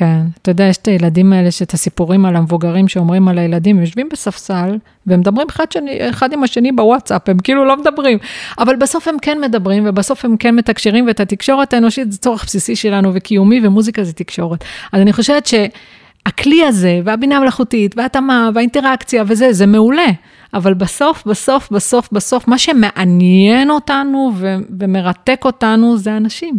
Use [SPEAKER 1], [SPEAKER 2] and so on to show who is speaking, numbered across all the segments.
[SPEAKER 1] כן, אתה יודע, יש את הילדים האלה, שאת הסיפורים על המבוגרים שאומרים על הילדים, יושבים בספסל, והם מדברים אחד, שני, אחד עם השני בוואטסאפ, הם כאילו לא מדברים, אבל בסוף הם כן מדברים, ובסוף הם כן מתקשרים, ואת התקשורת האנושית זה צורך בסיסי שלנו וקיומי, ומוזיקה זה תקשורת. אז אני חושבת שהכלי הזה, והבינה המלאכותית, וההתאמה, והאינטראקציה וזה, זה מעולה. אבל בסוף, בסוף, בסוף, בסוף, מה שמעניין אותנו ו- ומרתק אותנו זה אנשים.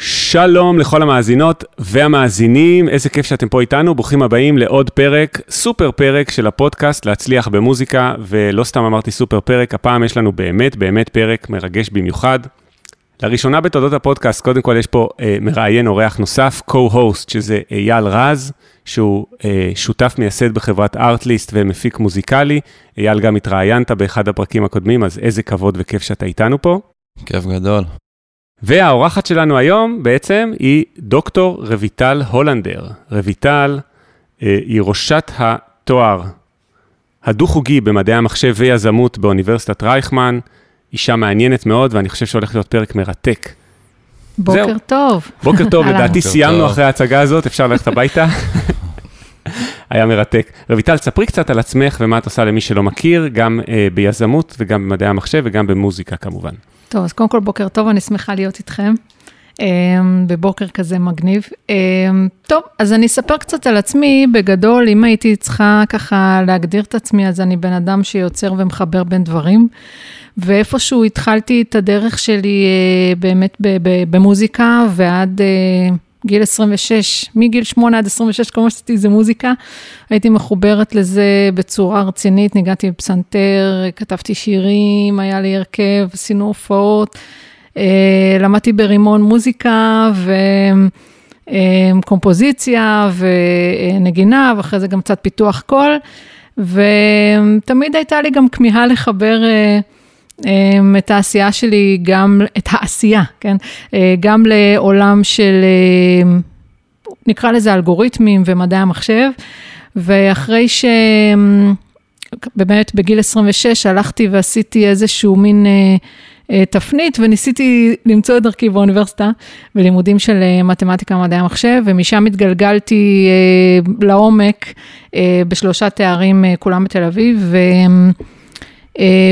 [SPEAKER 2] שלום לכל המאזינות והמאזינים, איזה כיף שאתם פה איתנו, ברוכים הבאים לעוד פרק, סופר פרק של הפודקאסט להצליח במוזיקה, ולא סתם אמרתי סופר פרק, הפעם יש לנו באמת באמת פרק מרגש במיוחד. לראשונה בתולדות הפודקאסט, קודם כל יש פה אה, מראיין אורח נוסף, co-host, שזה אייל רז, שהוא אה, שותף מייסד בחברת ארטליסט ומפיק מוזיקלי. אייל גם התראיינת באחד הפרקים הקודמים, אז איזה כבוד וכיף שאתה איתנו פה.
[SPEAKER 3] כיף גדול.
[SPEAKER 2] והאורחת שלנו היום בעצם היא דוקטור רויטל הולנדר. רויטל אה, היא ראשת התואר הדו-חוגי במדעי המחשב ויזמות באוניברסיטת רייכמן, אישה מעניינת מאוד ואני חושב שהולך להיות פרק מרתק.
[SPEAKER 1] בוקר
[SPEAKER 2] זהו.
[SPEAKER 1] טוב.
[SPEAKER 2] בוקר טוב. לדעתי סיימנו. אחרי ההצגה הזאת, אפשר ללכת הביתה. היה מרתק. רויטל, ספרי קצת על עצמך ומה את עושה למי שלא מכיר, גם אה, ביזמות וגם במדעי המחשב וגם במוזיקה כמובן.
[SPEAKER 1] טוב, אז קודם כל בוקר טוב, אני שמחה להיות איתכם. אמ, בבוקר כזה מגניב. אמ, טוב, אז אני אספר קצת על עצמי. בגדול, אם הייתי צריכה ככה להגדיר את עצמי, אז אני בן אדם שיוצר ומחבר בין דברים. ואיפשהו התחלתי את הדרך שלי אה, באמת במוזיקה, ועד אה, גיל 26, מגיל 8 עד 26, כל מה שעשיתי זה מוזיקה. הייתי מחוברת לזה בצורה רצינית, ניגעתי בפסנתר, כתבתי שירים, היה לי הרכב, עשינו הופעות. אה, למדתי ברימון מוזיקה וקומפוזיציה ונגינה, ואחרי זה גם קצת פיתוח קול. ותמיד הייתה לי גם כמיהה לחבר אה, אה, את העשייה שלי, גם את העשייה, כן? אה, גם לעולם של, אה, נקרא לזה אלגוריתמים ומדעי המחשב. ואחרי ש... באמת בגיל 26 הלכתי ועשיתי איזשהו מין אה, אה, תפנית וניסיתי למצוא את דרכי באוניברסיטה בלימודים של אה, מתמטיקה ומדעי המחשב, ומשם התגלגלתי אה, לעומק אה, בשלושה תארים, אה, כולם בתל אביב. אה,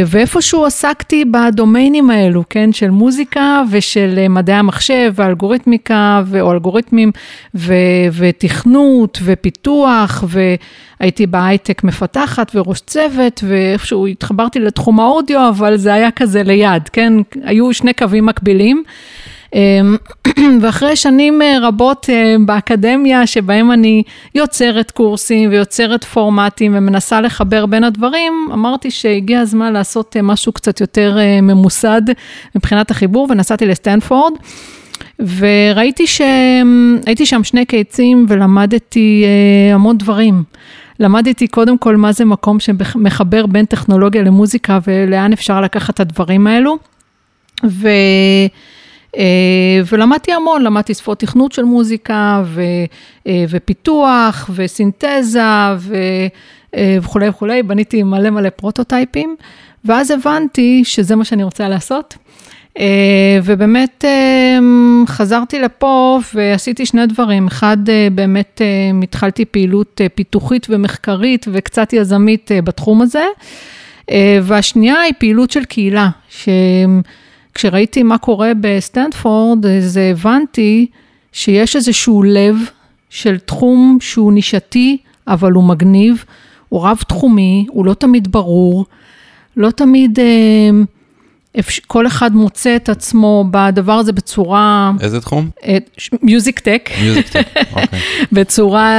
[SPEAKER 1] ואיפשהו עסקתי בדומיינים האלו, כן, של מוזיקה ושל אה, מדעי המחשב ואלגוריתמיקה ו- או אלגוריתמים ו- ותכנות ופיתוח, והייתי בהייטק מפתחת וראש צוות, ואיפשהו התחברתי לתחום האודיו, אבל זה היה כזה ליד, כן, היו שני קווים מקבילים. אמ, ואחרי שנים אה, רבות אה, באקדמיה, שבהם אני יוצרת קורסים ויוצרת פורמטים ומנסה לחבר בין הדברים, אמרתי שהגיע הזמן לעשות אה, משהו קצת יותר ממוסד מבחינת החיבור, ונסעתי לסטנפורד. וראיתי שהייתי שם שני קיצים ולמדתי המון דברים. למדתי קודם כל מה זה מקום שמחבר בין טכנולוגיה למוזיקה ולאן אפשר לקחת את הדברים האלו. ו... אה, ולמדתי המון, למדתי שפות תכנות של מוזיקה ו, אה, ופיתוח וסינתזה ו, אה, וכולי וכולי, בניתי מלא מלא פרוטוטייפים, ואז הבנתי שזה מה שאני רוצה לעשות. ובאמת חזרתי לפה ועשיתי שני דברים. אחד, באמת התחלתי פעילות פיתוחית ומחקרית וקצת יזמית בתחום הזה. והשנייה היא פעילות של קהילה, שכשראיתי מה קורה בסטנפורד, אז הבנתי שיש איזשהו לב של תחום שהוא נישתי, אבל הוא מגניב, הוא רב-תחומי, הוא לא תמיד ברור, לא תמיד... אה, כל אחד מוצא את עצמו בדבר הזה בצורה,
[SPEAKER 3] איזה תחום?
[SPEAKER 1] music tech,
[SPEAKER 3] music tech, אוקיי.
[SPEAKER 1] בצורה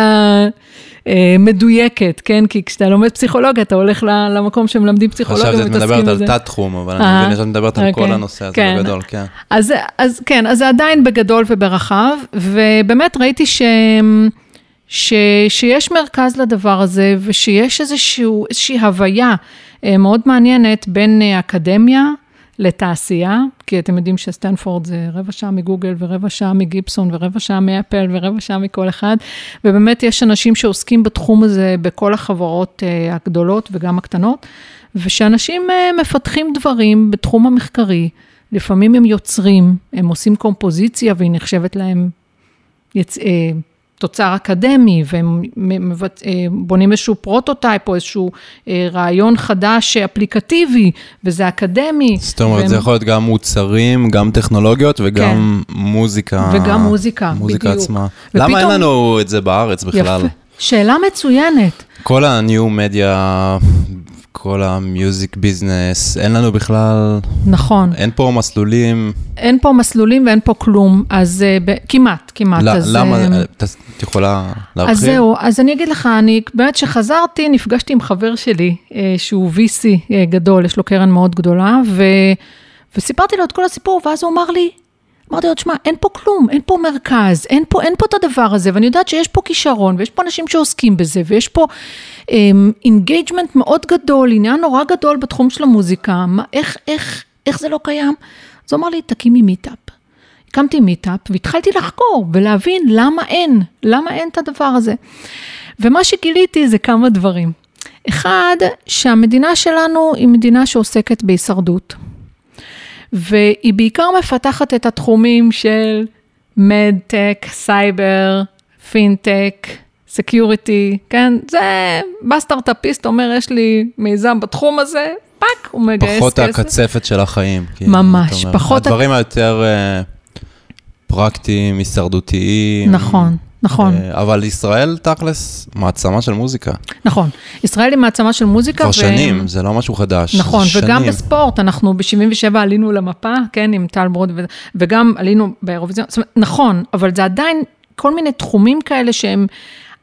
[SPEAKER 1] מדויקת, כן? כי כשאתה לומד פסיכולוגיה, אתה הולך למקום שמלמדים פסיכולוגיה
[SPEAKER 3] ומתעסקים בזה. חשבתי שאת מדברת על תת-תחום, אבל אני אה, מבין שאת מדברת על כל אוקיי. הנושא הזה כן. בגדול, כן.
[SPEAKER 1] אז, אז כן, אז זה עדיין בגדול וברחב, ובאמת ראיתי ש... ש, שיש מרכז לדבר הזה, ושיש איזשהו, איזושהי הוויה אה, מאוד מעניינת בין אקדמיה, לתעשייה, כי אתם יודעים שסטנפורד זה רבע שעה מגוגל ורבע שעה מגיפסון ורבע שעה מאפל ורבע שעה מכל אחד, ובאמת יש אנשים שעוסקים בתחום הזה בכל החברות אה, הגדולות וגם הקטנות, ושאנשים אה, מפתחים דברים בתחום המחקרי, לפעמים הם יוצרים, הם עושים קומפוזיציה והיא נחשבת להם יצ... אה, תוצר אקדמי, והם אה, בונים איזשהו prototype או איזשהו אה, רעיון חדש אפליקטיבי, וזה אקדמי.
[SPEAKER 3] זאת אומרת, והם... זה יכול להיות גם מוצרים, גם טכנולוגיות וגם כן. מוזיקה.
[SPEAKER 1] וגם מוזיקה,
[SPEAKER 3] מוזיקה בדיוק. עצמה. ופתאום... למה אין לנו את זה בארץ בכלל? יפה.
[SPEAKER 1] שאלה מצוינת.
[SPEAKER 3] כל הניו מדיה כל המיוזיק ביזנס, אין לנו בכלל...
[SPEAKER 1] נכון.
[SPEAKER 3] אין פה מסלולים.
[SPEAKER 1] אין פה מסלולים ואין פה כלום, אז uh, ב, כמעט, כמעט. لا,
[SPEAKER 3] אז, למה? Uh, את יכולה להרחיב?
[SPEAKER 1] אז זהו, אז אני אגיד לך, אני באמת כשחזרתי, נפגשתי עם חבר שלי, שהוא VC גדול, יש לו קרן מאוד גדולה, ו, וסיפרתי לו את כל הסיפור, ואז הוא אמר לי, אמרתי לו, תשמע, אין פה כלום, אין פה מרכז, אין פה, אין פה את הדבר הזה, ואני יודעת שיש פה כישרון, ויש פה אנשים שעוסקים בזה, ויש פה engagement um, מאוד גדול, עניין נורא גדול בתחום של המוזיקה, מה, איך, איך, איך זה לא קיים? אז הוא אמר לי, תקימי meetup. הקמתי מיטאפ והתחלתי לחקור ולהבין למה אין, למה אין את הדבר הזה. ומה שגיליתי זה כמה דברים. אחד, שהמדינה שלנו היא מדינה שעוסקת בהישרדות. והיא בעיקר מפתחת את התחומים של medtech, סייבר, fintech, security, כן? זה, בא סטארט-אפיסט אומר, יש לי מיזם בתחום הזה, פאק, הוא מגייס כסף.
[SPEAKER 3] פחות הקצפת של החיים.
[SPEAKER 1] ממש, פחות...
[SPEAKER 3] הדברים היותר uh, פרקטיים, הישרדותיים.
[SPEAKER 1] נכון. נכון.
[SPEAKER 3] אה, אבל ישראל, תכלס, מעצמה של מוזיקה.
[SPEAKER 1] נכון. ישראל היא מעצמה של מוזיקה.
[SPEAKER 3] כבר ו... שנים, זה לא משהו חדש.
[SPEAKER 1] נכון, וגם שנים. בספורט, אנחנו ב-77 עלינו למפה, כן, עם טל ברודי, ו... וגם עלינו באירוויזיון, נכון, אבל זה עדיין כל מיני תחומים כאלה שהם...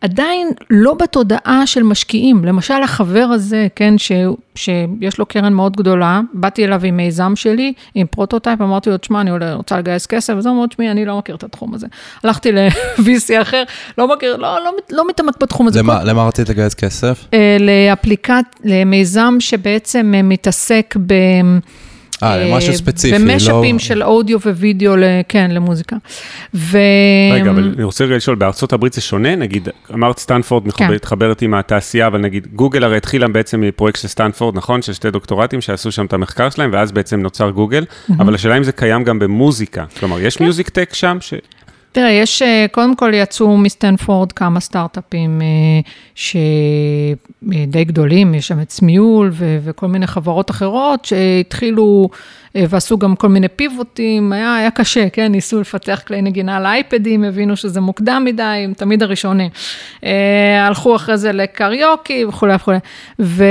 [SPEAKER 1] עדיין לא בתודעה של משקיעים. למשל, החבר הזה, כן, ש, שיש לו קרן מאוד גדולה, באתי אליו עם מיזם שלי, עם prototype, אמרתי לו, תשמע, אני רוצה לגייס כסף, אז הוא אמר, תשמעי, אני לא מכיר את התחום הזה. הלכתי ל-VC אחר, לא מכיר, לא, לא, לא מתעמק בתחום הזה.
[SPEAKER 3] למה, כל... למה רצית לגייס כסף?
[SPEAKER 1] אה, לאפליקת, למיזם שבעצם מתעסק ב...
[SPEAKER 3] אה, למשהו אה, ספציפי,
[SPEAKER 1] לא... ב mashup-ים של אודיו ווידאו, כן, למוזיקה. ו...
[SPEAKER 2] רגע, אבל אני רוצה לשאול, בארצות הברית זה שונה? נגיד, אמרת סטנפורד כן. מתחברת עם התעשייה, אבל נגיד, גוגל הרי התחילה בעצם מפרויקט של סטנפורד, נכון? של שתי דוקטורטים שעשו שם את המחקר שלהם, ואז בעצם נוצר גוגל, אבל השאלה אם זה קיים גם במוזיקה. כלומר, יש כן. music tech שם?
[SPEAKER 1] תראה, יש, אה, קודם כל יצאו מסטנפורד כמה סטארט-אפים אה, שדי גדולים, יש שם את Smule וכל מיני חברות אחרות שהתחילו אה, ועשו גם כל מיני פיבוטים, היה, היה קשה, כן, ניסו לפתח כלי נגינה על אייפדים, הבינו שזה מוקדם מדי, הם תמיד הראשונים. אה, הלכו אחרי זה לקריוקי וכולי וכולי. ו,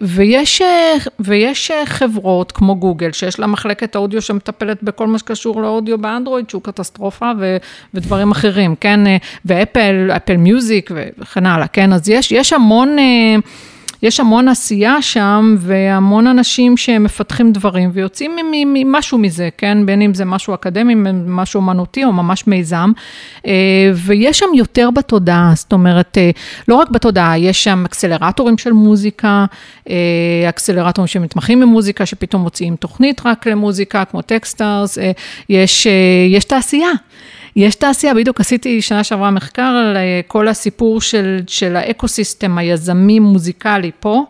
[SPEAKER 1] ויש, אה, ויש חברות כמו גוגל, שיש לה מחלקת אודיו שמטפלת בכל מה שקשור לאודיו באנדרואיד, שהוא קטסטרופה, ו, ודברים אחרים, כן, ואפל, אפל מיוזיק וכן הלאה, כן, אז יש, יש המון... יש המון עשייה שם והמון אנשים שמפתחים דברים ויוצאים ממשהו מזה, כן? בין אם זה משהו אקדמי, משהו אמנותי או ממש מיזם. אה, ויש שם יותר בתודעה, זאת אומרת, אה, לא רק בתודעה, יש שם אקסלרטורים של מוזיקה, אה, אקסלרטורים שמתמחים במוזיקה, שפתאום מוציאים תוכנית רק למוזיקה, כמו Techstars, יש, יש תעשייה. יש תעשייה, בדיוק עשיתי שנה שעברה מחקר על אה, כל הסיפור של, של האקו-סיסטם היזמי מוזיקלי פה.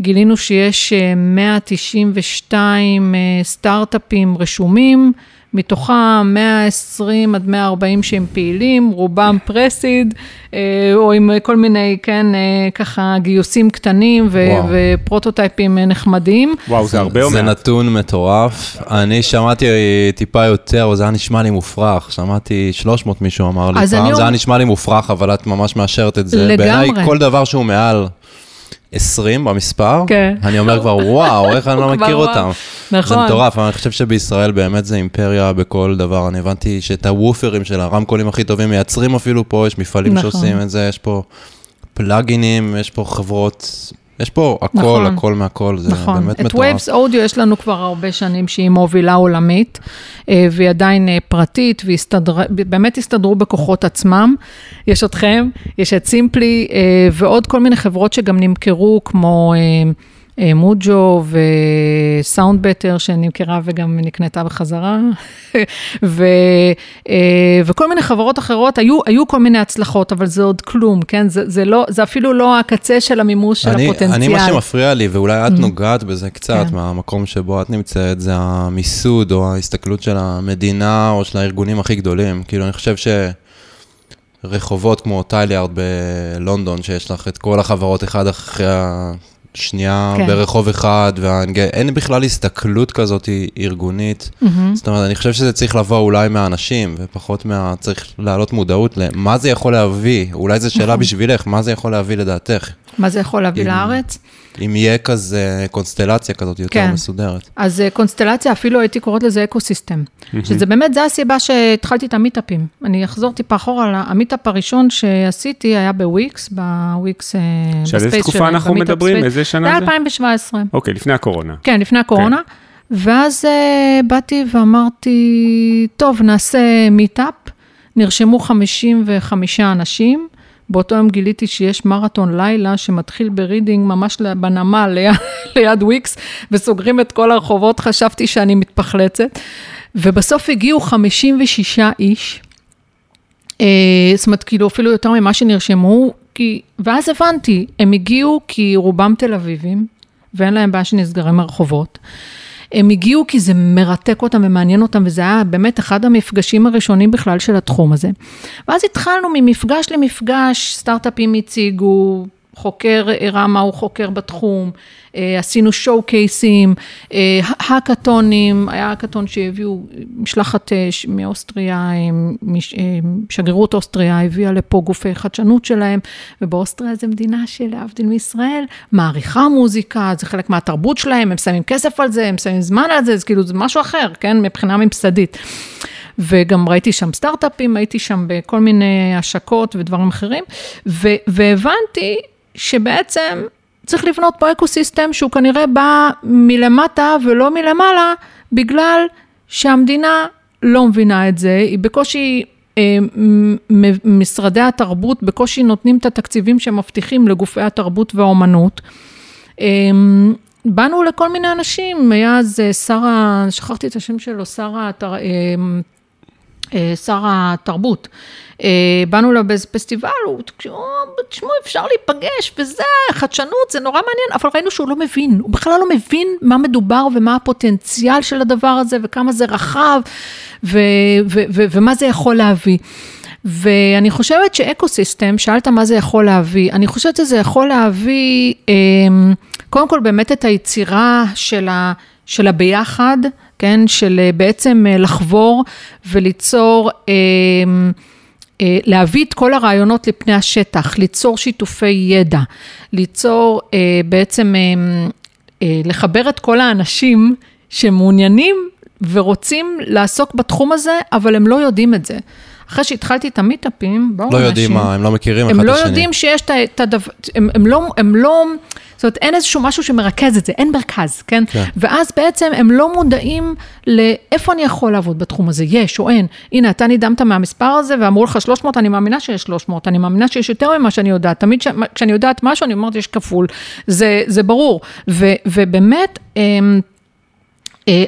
[SPEAKER 1] גילינו שיש 192 אה, אה, סטארט-אפים רשומים. מתוכם 120 עד 140 שהם פעילים, רובם פרסיד, אה, או עם כל מיני, כן, אה, ככה גיוסים קטנים ו- ופרוטוטייפים נחמדים.
[SPEAKER 2] וואו, זה הרבה או
[SPEAKER 3] מעט. זה נתון מטורף. אני שמעתי טיפה יותר, אבל זה היה נשמע לי מופרך. שמעתי 300 מישהו אמר לי פעם, זה היה נשמע לי מופרך, אבל את ממש מאשרת את זה. לגמרי. בעיניי כל דבר שהוא מעל 20 במספר, כן. אני אומר כבר, וואו, איך אני לא מכיר אותם. נכון. זה מטורף, אני חושב שבישראל באמת זה אימפריה בכל דבר. אני הבנתי שאת הוופרים של הרמקולים הכי טובים מייצרים אפילו פה, יש מפעלים נכון. שעושים את זה, יש פה פלאגינים, יש פה חברות יש פה הכל, נכון, הכל מהכל, זה נכון. באמת
[SPEAKER 1] מטורף. את Waves Audio יש לנו כבר הרבה שנים שהיא מובילה עולמית, אה, והיא עדיין אה, פרטית, ובאמת הסתדרו בכוחות עצמם. יש אתכם, יש את סימפלי, אה, ועוד כל מיני חברות שגם נמכרו, כמו... אה, מוג'ו וסאונד בטר שנמכרה וגם נקנתה בחזרה, ו, אה, וכל מיני חברות אחרות, היו, היו כל מיני הצלחות, אבל זה עוד כלום, כן? זה, זה, לא, זה אפילו לא הקצה של המימוש אני, של הפוטנציאל.
[SPEAKER 3] אני, מה שמפריע לי, ואולי את mm. נוגעת בזה קצת, כן. מהמקום שבו את נמצאת, זה המיסוד או ההסתכלות של המדינה או של הארגונים הכי גדולים. כאילו, אני חושב ש... רחובות כמו טייליארד בלונדון, שיש לך את כל החברות אחד אחרי שנייה כן. ברחוב אחד, ואין בכלל הסתכלות כזאת ארגונית. Mm-hmm. זאת אומרת, אני חושב שזה צריך לבוא אולי מהאנשים, ופחות מה... צריך להעלות מודעות למה זה יכול להביא. אולי זו שאלה נכון. בשבילך, מה זה יכול להביא לדעתך?
[SPEAKER 1] מה זה יכול להביא אם, לארץ?
[SPEAKER 3] אם יהיה כזה קונסטלציה כזאת יותר כן. מסודרת.
[SPEAKER 1] אז אה, קונסטלציה, אפילו הייתי קוראת לזה אקו-סיסטם. שזה באמת, זו הסיבה שהתחלתי את המיטאפים. אני אחזור טיפה אחורה, המיטאפ הראשון שעשיתי היה בוויקס, בוויקס,
[SPEAKER 2] אה, בספייס של... איזה תקופה אנחנו מדברים? איזה שנה
[SPEAKER 1] זה? זה 2017.
[SPEAKER 2] אוקיי, לפני הקורונה.
[SPEAKER 1] כן, לפני הקורונה. כן. ואז uh, באתי ואמרתי, טוב, נעשה מיטאפ. נרשמו 55 אנשים. באותו יום גיליתי שיש מרתון לילה שמתחיל ברידינג ממש בנמל ליד, וויקס, וסוגרים את כל הרחובות, חשבתי שאני מתפחלצת. ובסוף הגיעו 56 איש, אה, זאת אומרת, כאילו אפילו יותר ממה שנרשמו, כי, ואז הבנתי, הם הגיעו כי רובם תל אביבים, ואין להם בעיה שנסגרים הרחובות. הם הגיעו כי זה מרתק אותם ומעניין אותם, וזה היה באמת אחד המפגשים הראשונים בכלל של התחום הזה. ואז התחלנו ממפגש למפגש, סטארט-אפים הציגו, חוקר הראה מה הוא חוקר בתחום, אה, עשינו שואו קייסים, אה, האקתונים, היה האקתון שהביאו משלחת אה, מאוסטריה, שגרירות אוסטריה הביאה לפה גופי חדשנות שלהם, ובאוסטריה זו מדינה שלהבדיל מישראל, מעריכה מוזיקה, זה חלק מהתרבות שלהם, הם שמים כסף על זה, הם שמים זמן על זה, זה כאילו זה משהו אחר, כן, מבחינה ממסדית. וגם ראיתי שם סטארט-אפים, הייתי שם בכל מיני השקות ודברים אחרים, והבנתי שבעצם צריך לבנות פה אקו-סיסטם שהוא כנראה בא מלמטה ולא מלמעלה, בגלל שהמדינה לא מבינה את זה, היא בקושי, אה, משרדי התרבות בקושי נותנים את התקציבים שמבטיחים לגופי התרבות והאומנות. אה, באנו לכל מיני אנשים, היה אז אה, שר, שכחתי את השם שלו, שר, התר, שר התרבות. אה, באנו אליו באיזה פסטיבל, הוא, תשמעו, אפשר להיפגש וזה, חדשנות, זה נורא מעניין, אבל ראינו שהוא לא מבין, הוא בכלל לא מבין מה מדובר ומה הפוטנציאל של הדבר הזה וכמה זה רחב ומה זה יכול להביא. ואני חושבת שאקו-סיסטם, שאלת מה זה יכול להביא, אני חושבת שזה יכול להביא, אמ, קודם כל באמת את היצירה של, ה, של הביחד, כן, של אה, בעצם לחבור וליצור, אה, להביא את כל הרעיונות לפני השטח, ליצור שיתופי ידע, ליצור אה, בעצם, אה, לחבר את כל האנשים שמעוניינים ורוצים לעסוק בתחום הזה, אבל הם לא יודעים את זה. אחרי שהתחלתי את המיטאפים, באו
[SPEAKER 3] לא אנשים... לא יודעים מה, הם לא מכירים אחד את
[SPEAKER 1] השני.
[SPEAKER 3] הם
[SPEAKER 1] לא יודעים שיש את הדבר, הם, הם לא, הם לא, זאת אומרת, אין איזשהו משהו שמרכז את זה, אין מרכז, כן? כן? ואז בעצם הם לא מודעים לאיפה אני יכול לעבוד בתחום הזה, יש או אין. הנה, אתה נדהמת מהמספר הזה ואמרו לך 300, אני מאמינה שיש 300, אני מאמינה שיש יותר ממה שאני יודעת. תמיד ש... כשאני יודעת משהו, אני אומרת, יש כפול. זה, זה ברור. ו, ובאמת, אמ,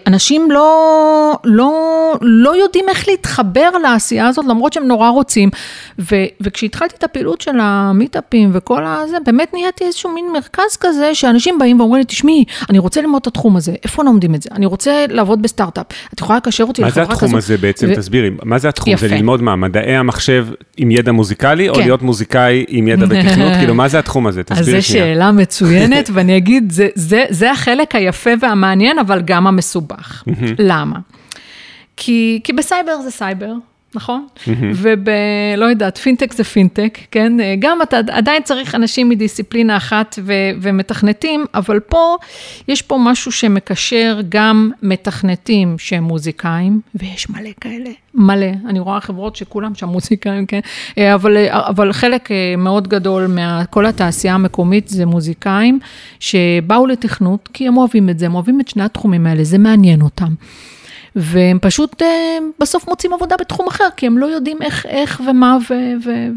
[SPEAKER 1] אנשים לא, לא, לא יודעים איך להתחבר לעשייה הזאת, למרות שהם נורא רוצים. ו, וכשהתחלתי את הפעילות של המיטאפים וכל הזה, באמת נהייתי איזשהו מין מרכז כזה, שאנשים באים ואומרים לי, תשמעי, אני רוצה ללמוד את התחום הזה, איפה לומדים את זה? אני רוצה לעבוד בסטארט-אפ, את יכולה לקשר אותי לחברה
[SPEAKER 2] כזאת? מה זה התחום הזה בעצם? ו... תסבירי, מה זה התחום? יפה. זה ללמוד מה, מדעי המחשב עם ידע מוזיקלי, כן. או להיות מוזיקאי עם ידע בתכנות? כאילו, מה זה התחום הזה?
[SPEAKER 1] תסבירי שנייה. אז זו שאלה מצוינת, ואני אגיד, זה, זה, זה החלק היפה והמעניין, אבל גם המס... מסובך. למה? כי, כי בסייבר זה סייבר, נכון? ובלא יודעת, פינטק זה פינטק, כן? גם אתה עדיין צריך אנשים מדיסציפלינה אחת ו, ומתכנתים, אבל פה, יש פה משהו שמקשר גם מתכנתים שהם מוזיקאים, ויש מלא כאלה, מלא. אני רואה חברות שכולם שם מוזיקאים, כן? אבל, אבל חלק מאוד גדול מכל התעשייה המקומית זה מוזיקאים שבאו לתכנות, כי הם אוהבים את זה, הם אוהבים את שני התחומים האלה, זה מעניין אותם. והם פשוט אה, בסוף מוצאים עבודה בתחום אחר, כי הם לא יודעים איך, איך ומה,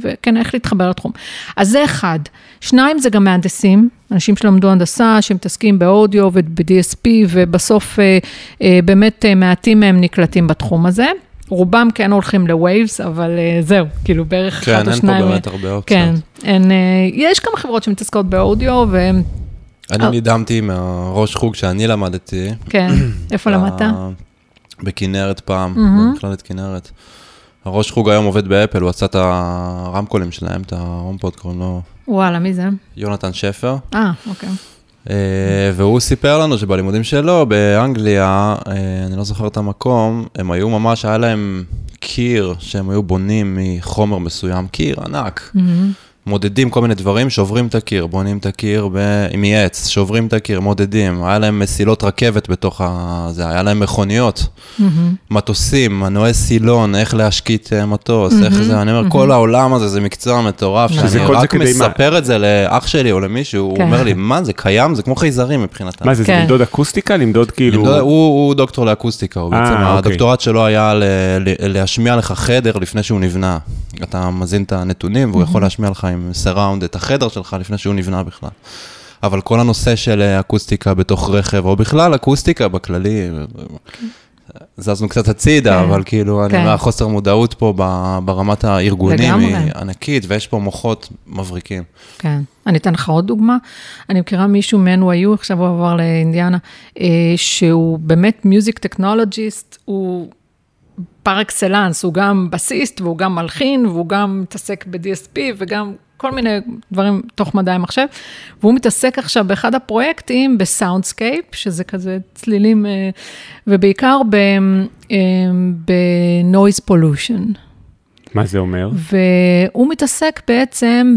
[SPEAKER 1] וכן, איך להתחבר לתחום. אז זה אחד. שניים, זה גם מהנדסים, אנשים שלמדו הנדסה, שמתעסקים באודיו וב-DSP, ובסוף אה, אה, באמת מעטים מהם נקלטים בתחום הזה. רובם כן הולכים לווייבס, אבל זהו, כאילו בערך
[SPEAKER 3] כן, אחד או שניים. כן, אין פה באמת הרבה אופציות.
[SPEAKER 1] כן, אין, יש כמה חברות שמתעסקות באודיו, והם...
[SPEAKER 3] אני נדהמתי מהראש חוג שאני למדתי.
[SPEAKER 1] כן, איפה למדת?
[SPEAKER 3] בכנרת פעם, mm-hmm. במכללת כנרת. הראש חוג היום עובד באפל, הוא עשה את הרמקולים שלהם, את ה HomePod, קוראים לו...
[SPEAKER 1] וואלה, מי זה?
[SPEAKER 3] יונתן שפר.
[SPEAKER 1] אה, אוקיי.
[SPEAKER 3] אה, והוא סיפר לנו שבלימודים שלו באנגליה, אה, אני לא זוכר את המקום, הם היו ממש, היה להם קיר שהם היו בונים מחומר מסוים, קיר ענק. Mm-hmm. מודדים כל מיני דברים, שוברים את הקיר, בונים את הקיר מעץ, שוברים את הקיר, מודדים. היה להם מסילות רכבת בתוך ה... זה, היה להם מכוניות, mm-hmm. מטוסים, מנועי סילון, איך להשקיט אה, מטוס, mm-hmm. איך זה, אני אומר, mm-hmm. כל העולם הזה זה מקצוע מטורף, שאני רק מספר מה... את זה לאח שלי או למישהו, כן. הוא אומר לי, מה, זה קיים? זה כמו חייזרים מבחינתם.
[SPEAKER 2] מה זה, כן. זה למדוד אקוסטיקה? למדוד כאילו... למדוד,
[SPEAKER 3] הוא, הוא דוקטור לאקוסטיקה, הוא 아, בעצם, אוקיי. הדוקטורט שלו היה ל, ל, להשמיע לך חדר לפני שהוא נבנה. אתה מזין את הנתונים והוא mm-hmm. יכול להשמיע לך עם סיראונד את החדר שלך לפני שהוא נבנה בכלל. אבל כל הנושא של אה, אקוסטיקה בתוך רכב, או בכלל אקוסטיקה בכללי, זזנו קצת הצידה, כן, אבל כאילו, כן. אני אומר, חוסר מודעות פה ברמת הארגונים היא ענקית, ויש פה מוחות מבריקים.
[SPEAKER 1] כן. אני אתן לך עוד דוגמה. אני מכירה מישהו מ-NYU, עכשיו הוא עבר לאינדיאנה, אה, שהוא באמת music technologist, הוא... פר אקסלנס, הוא גם בסיסט והוא גם מלחין והוא גם מתעסק ב- DSP וגם כל מיני דברים תוך מדעי המחשב, והוא מתעסק עכשיו באחד הפרויקטים ב soundscape, שזה כזה צלילים, אה, ובעיקר ב noise pollution.
[SPEAKER 2] אה, מה זה אומר?
[SPEAKER 1] והוא מתעסק בעצם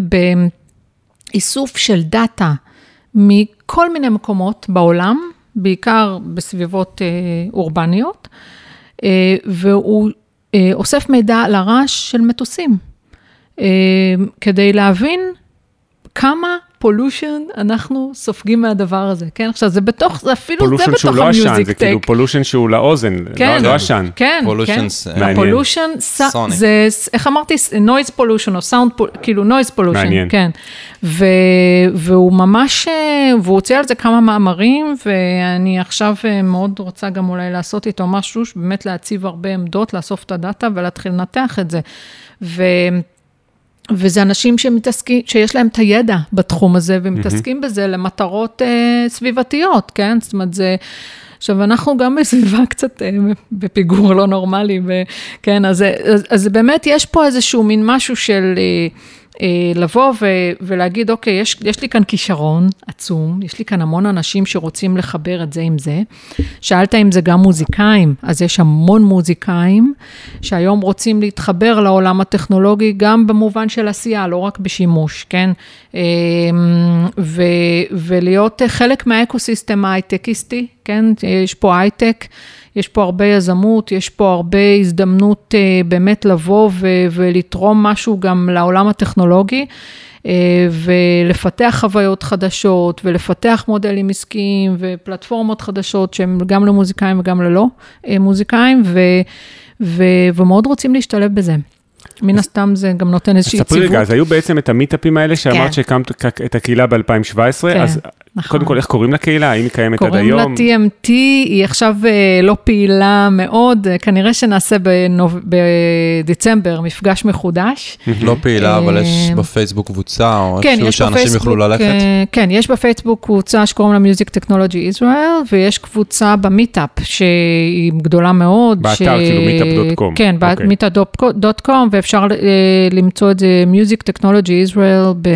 [SPEAKER 1] באיסוף של דאטה מכל מיני מקומות בעולם, בעיקר בסביבות אה, אורבניות, והוא אוסף מידע על הרעש של מטוסים. אמ, כדי להבין כמה pollution אנחנו סופגים מהדבר הזה, כן? עכשיו, זה בתוך, זה אפילו זה בתוך ה music tech. Pollution שהוא לא עשן, זה כאילו
[SPEAKER 2] pollution שהוא לאוזן, כן, לא עשן.
[SPEAKER 1] כן, pollution כן. ה pollution, זה, איך אמרתי, noise pollution או סאונד, כאילו noise pollution, מעניין. כן. ו, והוא ממש, אה, והוא הוציא על זה כמה מאמרים, ואני עכשיו אה, מאוד רוצה גם אולי לעשות איתו משהו, באמת להציב הרבה עמדות, לאסוף את הדאטה ולהתחיל לנתח את זה. ו... וזה אנשים שמתעסקים, שיש להם את הידע בתחום הזה, ומתעסקים mm-hmm. בזה למטרות uh, סביבתיות, כן? זאת אומרת, זה... עכשיו, אנחנו גם בסביבה קצת uh, בפיגור לא נורמלי, ו, כן? אז, אז, אז באמת יש פה איזשהו מין משהו של... אה, לבוא ו- ולהגיד, אוקיי, יש, יש לי כאן כישרון עצום, יש לי כאן המון אנשים שרוצים לחבר את זה עם זה. שאלת אם זה גם מוזיקאים, אז יש המון מוזיקאים שהיום רוצים להתחבר לעולם הטכנולוגי, גם במובן של עשייה, לא רק בשימוש, כן? אה, ו- ולהיות חלק מהאקוסיסטם ההייטקיסטי, כן? יש פה הייטק. יש פה הרבה יזמות, יש פה הרבה הזדמנות אה, באמת לבוא ו- ולתרום משהו גם לעולם הטכנולוגי. אה, ולפתח חוויות חדשות, ולפתח מודלים עסקיים ופלטפורמות חדשות שהן גם למוזיקאים וגם ללא אה, מוזיקאים, ו, ו, ומאוד רוצים להשתלב בזה. מן הסתם זה גם נותן איזושהי יציבות.
[SPEAKER 2] ספרי רגע, אז היו בעצם את המיטאפים האלה שאמרת כן. שהקמת את הקהילה ב-2017, כן. אז נכון. קודם כל, איך קוראים לקהילה? האם היא קיימת עד היום?
[SPEAKER 1] קוראים לה TMT, היא עכשיו אה, לא פעילה מאוד, אה, כנראה שנעשה בנוב... בדצמבר מפגש מחודש.
[SPEAKER 3] לא פעילה, אבל יש אה, בפייסבוק קבוצה, או כן, איזשהו שאנשים יוכלו ללכת?
[SPEAKER 1] כן, יש בפייסבוק קבוצה שקוראים לה Music Technology Israel, ויש קבוצה במיטאפ, שהיא גדולה מאוד.
[SPEAKER 2] באתר, ש... כאילו meetup.com.
[SPEAKER 1] כן, אוקיי. meetup.com, ואפשר למצוא את זה Music Technology Israel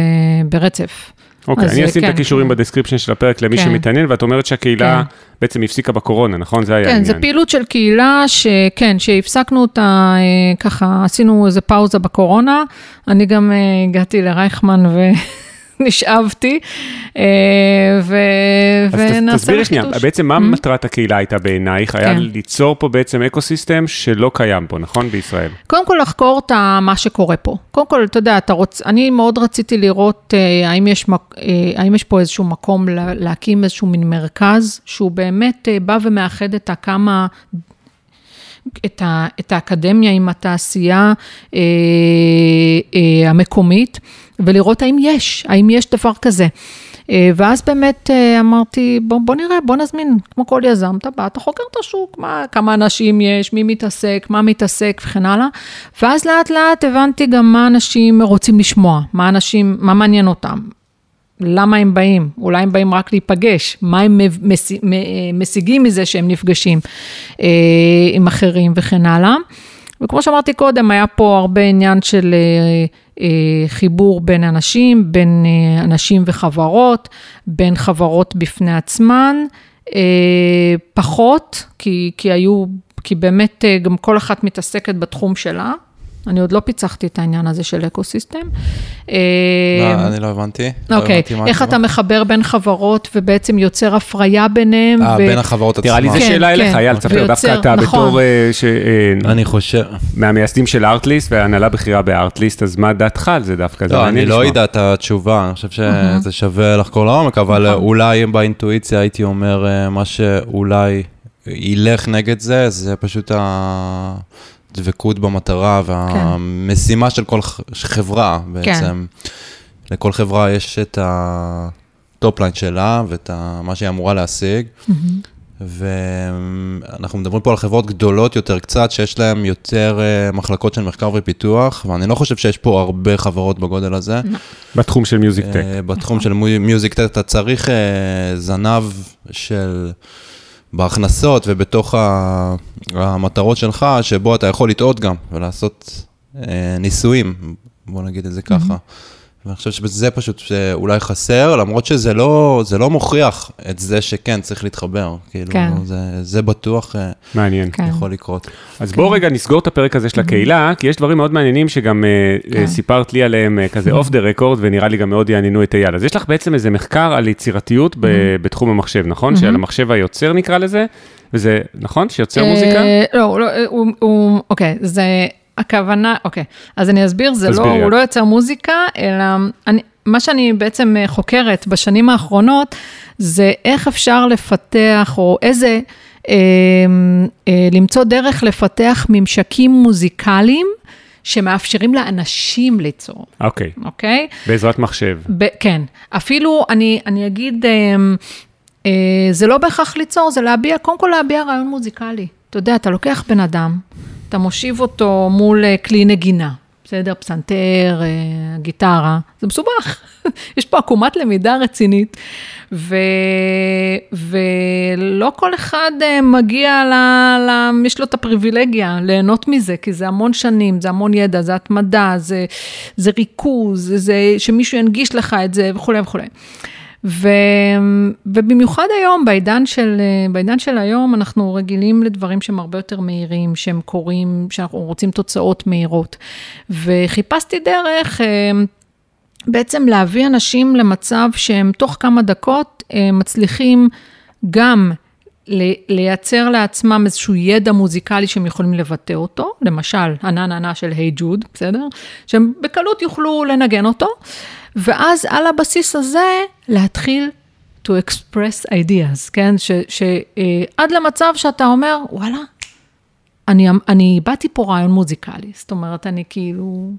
[SPEAKER 1] ברצף.
[SPEAKER 2] אוקיי, אני אשים כן, את הקישורים. ב description של הפרק למי כן. שמתעניין, ואת אומרת שהקהילה כן. בעצם הפסיקה בקורונה, נכון? זה היה
[SPEAKER 1] כן, העניין. כן, זו פעילות של קהילה שכן, שהפסקנו אותה, אה, ככה, עשינו איזה פאוזה בקורונה. אני גם אה, הגעתי לרייכמן ו... נשאבתי, אה, ונעשה
[SPEAKER 2] תסבירי שנייה, בעצם מה mm-hmm. מטרת הקהילה הייתה בעינייך? היה כן. ליצור פה בעצם אקו-סיסטם שלא קיים פה, נכון? בישראל.
[SPEAKER 1] קודם כל לחקור את מה שקורה פה. קודם כל, אתה יודע, אתה רוצ... אני מאוד רציתי לראות אה, האם יש, מק... אה, האם יש פה איזשהו מקום להקים איזשהו מין מרכז, שהוא באמת בא ומאחד את הכמה את, ה, את האקדמיה עם התעשייה אה, אה, המקומית, ולראות האם יש, האם יש דבר כזה. אה, ואז באמת אה, אמרתי, בוא, בוא נראה, בוא נזמין, כמו כל יזם, אתה בא, אתה חוקר את השוק, מה, כמה אנשים יש, מי מתעסק, מה מתעסק וכן הלאה. ואז לאט לאט הבנתי גם מה אנשים רוצים לשמוע, מה אנשים, מה מעניין אותם. למה הם באים? אולי הם באים רק להיפגש, מה הם משיגים מזה שהם נפגשים אה, עם אחרים וכן הלאה. וכמו שאמרתי קודם, היה פה הרבה עניין של אה, אה, חיבור בין אנשים, בין אנשים וחברות, בין חברות בפני עצמן, פחות, כי, כי היו, כי באמת גם כל אחת מתעסקת בתחום שלה. אני עוד לא פיצחתי את העניין הזה של אקו-סיסטם.
[SPEAKER 3] לא, אני לא הבנתי.
[SPEAKER 1] לא אוקיי, איך אתה מחבר בין חברות ובעצם יוצר הפריה ביניהם.
[SPEAKER 3] אה, בין החברות עצמן.
[SPEAKER 2] נראה לי זו כן, שאלה אליך, כן. אייל, תספר דווקא אתה נכון. בתור... אה,
[SPEAKER 3] אה, אני חושב...
[SPEAKER 2] מהמייסדים של ארטליסט והנהלה בכירה בארטליסט, אז מה דעתך על זה דווקא?
[SPEAKER 3] לא, אני לא אדע את התשובה, אני חושב שזה שווה לחקור לעומק, אבל נכון. אולי באינטואיציה הייתי אומר מה שאולי ילך נגד זה, זה פשוט ה... הדבקות במטרה והמשימה כן. של כל חברה בעצם. כן. לכל חברה יש את ה top line שלה ואת מה שהיא אמורה להשיג. Mm-hmm. ואנחנו מדברים פה על חברות גדולות יותר קצת, שיש להן יותר uh, מחלקות של מחקר ופיתוח, ואני לא חושב שיש פה הרבה חברות בגודל הזה.
[SPEAKER 2] No. בתחום של music tech.
[SPEAKER 3] Uh, בתחום של music tech, אתה צריך uh, זנב של... בהכנסות ובתוך המטרות שלך, שבו אתה יכול לטעות גם ולעשות אה, ניסויים, בוא נגיד את זה ככה. ואני חושב שזה פשוט שאולי חסר, למרות שזה לא, לא מוכיח את זה שכן, צריך להתחבר. כאילו, כן. זה, זה בטוח אה, מעניין. כן. יכול לקרות.
[SPEAKER 2] אז כן. בואו רגע נסגור את הפרק הזה של הקהילה, כי יש דברים מאוד מעניינים שגם אה, כן. סיפרת לי עליהם כזה אוף דה רקורד, ונראה לי גם מאוד יעניינו את אייל. אז יש לך בעצם איזה מחקר על יצירתיות בתחום המחשב, נכון? שעל המחשב היוצר נקרא לזה, וזה, נכון? שיוצר מוזיקה?
[SPEAKER 1] לא, לא, הוא, אוקיי, זה... הכוונה, אוקיי, אז אני אסביר, זה לא, הוא לא יוצר מוזיקה, אלא אני, מה שאני בעצם אה, חוקרת בשנים האחרונות, זה איך אפשר לפתח, או איזה, אה, אה, למצוא דרך לפתח ממשקים מוזיקליים. שמאפשרים לאנשים ליצור.
[SPEAKER 2] אוקיי.
[SPEAKER 1] Okay. אוקיי? Okay?
[SPEAKER 2] בעזרת מחשב.
[SPEAKER 1] ב- כן. אפילו, אני, אני אגיד, אה, אה, זה לא בהכרח ליצור, זה להביע, קודם כל להביע רעיון מוזיקלי. אתה יודע, אתה לוקח בן אדם, אתה מושיב אותו מול אה, כלי נגינה, בסדר? פסנתר, אה, גיטרה, זה מסובך. יש פה עקומת למידה רצינית, ו... ולא כל אחד אה, מגיע, ל... ל... יש לו את הפריבילגיה ליהנות מזה, כי זה המון שנים, זה המון ידע, זה התמדה, זה, זה ריכוז, זה שמישהו ינגיש לך את זה וכולי וכולי. ו, ובמיוחד היום, בעידן של, בעידן של היום, אנחנו רגילים לדברים שהם הרבה יותר מהירים, שהם קורים, שאנחנו רוצים תוצאות מהירות. וחיפשתי דרך אה, בעצם להביא אנשים למצב שהם תוך כמה דקות אה, מצליחים גם לייצר לעצמם איזשהו ידע מוזיקלי שהם יכולים לבטא אותו, למשל, ענן ענה של היי hey ג'וד, בסדר? שהם בקלות יוכלו לנגן אותו. ואז על הבסיס הזה להתחיל to express ideas, כן? שעד למצב שאתה אומר, וואלה, אני, אני איבדתי פה רעיון מוזיקלי, זאת אומרת, אני כאילו,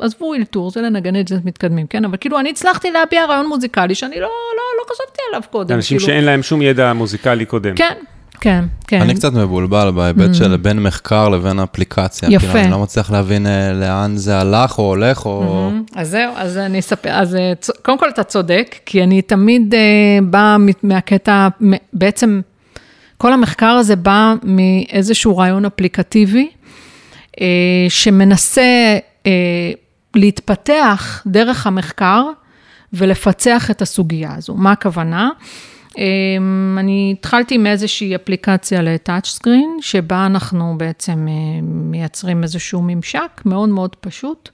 [SPEAKER 1] עזבו אלתור, זה לנגן את זה מתקדמים, כן? אבל כאילו, אני הצלחתי להביע רעיון מוזיקלי שאני לא, לא, לא חשבתי עליו קודם.
[SPEAKER 2] אנשים
[SPEAKER 1] כאילו...
[SPEAKER 2] שאין להם שום ידע מוזיקלי קודם.
[SPEAKER 1] כן, כן, כן.
[SPEAKER 3] אני קצת מבולבל בהיבט mm. של בין מחקר לבין אפליקציה. יפה. כאילו, אני לא מצליח להבין אה, לאן זה הלך או הולך או...
[SPEAKER 1] Mm-hmm. אז זהו, אז אני אספר, אז אה, קודם כל אתה צודק, כי אני תמיד אה, באה מהקטע, בעצם כל המחקר הזה בא מאיזשהו רעיון אפליקטיבי, שמנסה להתפתח דרך המחקר, ולפצח את הסוגיה הזו. מה הכוונה? אמ, אני התחלתי עם איזושהי אפליקציה לטאצ' סקרין, שבה אנחנו בעצם אה, מייצרים איזשהו ממשק מאוד מאוד פשוט,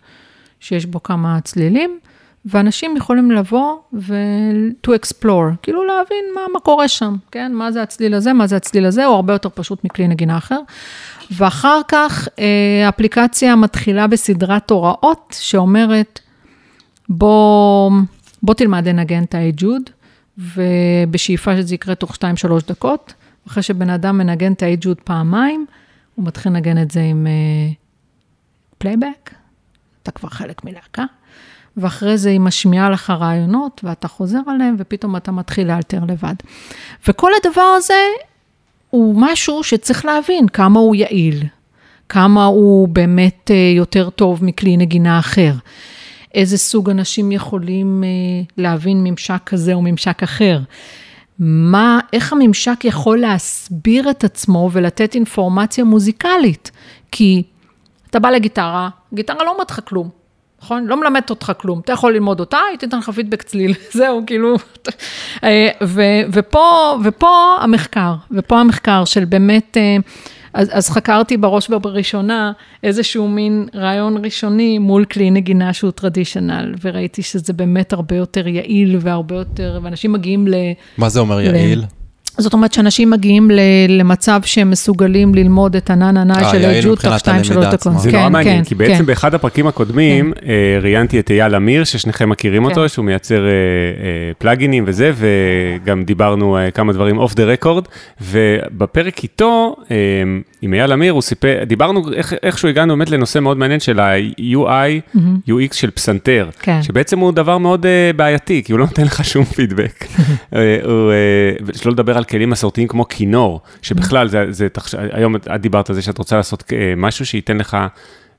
[SPEAKER 1] שיש בו כמה צלילים, ואנשים יכולים לבוא ו- to explore, כאילו להבין מה, מה קורה שם, כן? מה זה הצליל הזה, מה זה הצליל הזה, הוא הרבה יותר פשוט מכלי נגינה אחר. ואחר כך אה, האפליקציה מתחילה בסדרת הוראות שאומרת, בוא, בוא תלמד לנגן את האייג'וד, ובשאיפה שזה יקרה תוך 2-3 דקות. אחרי שבן אדם מנגן את האייג'וד פעמיים, הוא מתחיל לנגן את זה עם playback, uh, אתה כבר חלק מלהקה, ואחרי זה היא משמיעה לך רעיונות, ואתה חוזר עליהם, ופתאום אתה מתחיל לאלתר לבד. וכל הדבר הזה הוא משהו שצריך להבין כמה הוא יעיל, כמה הוא באמת uh, יותר טוב מכלי נגינה אחר. איזה סוג אנשים יכולים אה, להבין ממשק כזה או ממשק אחר. מה, איך הממשק יכול להסביר את עצמו ולתת אינפורמציה מוזיקלית? כי אתה בא לגיטרה, גיטרה לא אומרת לך כלום, נכון? לא מלמדת אותך כלום. אתה יכול ללמוד אותה, היא תיתן לך פידבק צליל, זהו, כאילו. אה, ו, ופה, ופה המחקר, ופה המחקר של באמת... אז, אז חקרתי בראש ובראשונה איזשהו מין רעיון ראשוני מול כלי נגינה שהוא טרדישיונל, וראיתי שזה באמת הרבה יותר יעיל והרבה יותר, ואנשים מגיעים ל...
[SPEAKER 3] מה זה אומר ל... יעיל?
[SPEAKER 1] זאת אומרת שאנשים מגיעים למצב שהם מסוגלים ללמוד את הננה אה, של הג'וד תוך 2-3 דקות.
[SPEAKER 2] זה נורא כן, מעניין, כן, כי בעצם כן. באחד הפרקים הקודמים אה, ראיינתי את אייל אמיר, ששניכם מכירים אותו, שהוא מייצר אה, פלאגינים וזה, וגם דיברנו כמה דברים אוף דה רקורד, ובפרק איתו, עם אייל אמיר, הוא סיפר, דיברנו איכשהו הגענו באמת לנושא מאוד מעניין של ה-UI, UX של פסנתר, שבעצם הוא דבר מאוד בעייתי, כי הוא לא נותן לך שום פידבק. שלא לדבר על כלים מסורתיים כמו כינור, שבכלל, זה, זה, היום את דיברת על זה שאת רוצה לעשות אה, משהו שייתן לך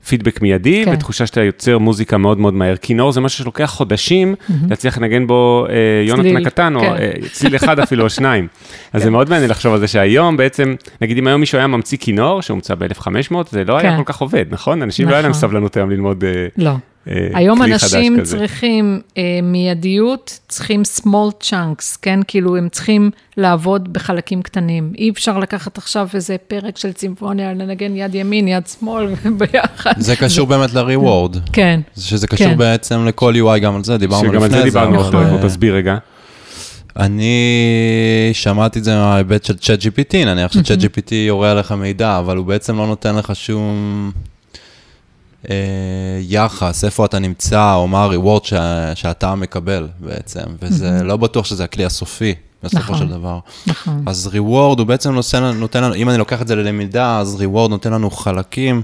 [SPEAKER 2] פידבק מיידי, כן. ותחושה שאתה יוצר מוזיקה מאוד מאוד מהר. כינור זה משהו שלוקח חודשים mm-hmm. להצליח לנגן בו אה, יונתן הקטן, כן. או אה, צליל אחד אפילו, או שניים. אז כן. זה מאוד מעניין לחשוב על זה שהיום בעצם, נגיד אם היום מישהו היה ממציא כינור, שהומצא ב-1500, זה לא כן. היה כל כך עובד, נכון? אנשים נכון. לא היה להם נכון. סבלנות היום ללמוד... אה,
[SPEAKER 1] לא. אה, היום אנשים צריכים אה, מיידיות, צריכים small chunks, כן? כאילו, הם צריכים לעבוד בחלקים קטנים. אי אפשר לקחת עכשיו איזה פרק של צימפוניה, לנגן יד ימין, יד שמאל, ביחד.
[SPEAKER 3] זה קשור באמת ל-reward.
[SPEAKER 1] כן.
[SPEAKER 3] שזה קשור כן. בעצם לכל UI, גם על זה דיברנו לפני
[SPEAKER 2] זה. שגם על זה דיברנו, נכון. תסביר רגע.
[SPEAKER 3] אני שמעתי את זה מההיבט של צ'אט GPT, נניח שצ'אט GPT יורה עליך מידע, אבל הוא בעצם לא נותן לך שום... אה, יחס, איפה אתה נמצא, או מה ה-reward שה, שאתה מקבל בעצם, וזה mm-hmm. לא בטוח שזה הכלי הסופי. בסופו נכון, של דבר. נכון. אז reward הוא בעצם נותן, נותן לנו, אם אני לוקח את זה ללמידה, אז reward נותן לנו חלקים,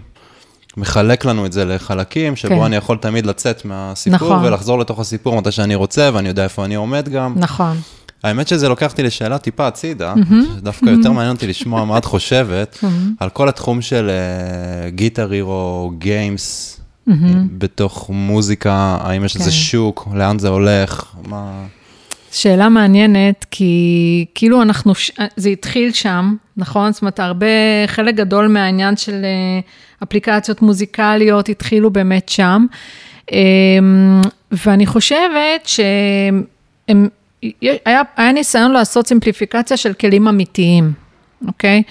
[SPEAKER 3] מחלק לנו את זה לחלקים, שבו כן. אני יכול תמיד לצאת מהסיפור נכון. ולחזור לתוך הסיפור מתי שאני רוצה, ואני יודע איפה אני עומד גם.
[SPEAKER 1] נכון.
[SPEAKER 3] האמת שזה לוקח אותי לשאלה טיפה הצידה, שדווקא יותר מעניין אותי לשמוע מה את חושבת על כל התחום של גיטר הירו, גיימס, בתוך מוזיקה, האם יש איזה כן. שוק, לאן זה הולך, מה...
[SPEAKER 1] שאלה מעניינת, כי כאילו אנחנו, זה התחיל שם, נכון? זאת אומרת, הרבה, חלק גדול מהעניין של אה, אפליקציות מוזיקליות התחילו באמת שם. אמ, ואני חושבת שהם היה, היה ניסיון לעשות סימפליפיקציה של כלים אמיתיים, אוקיי?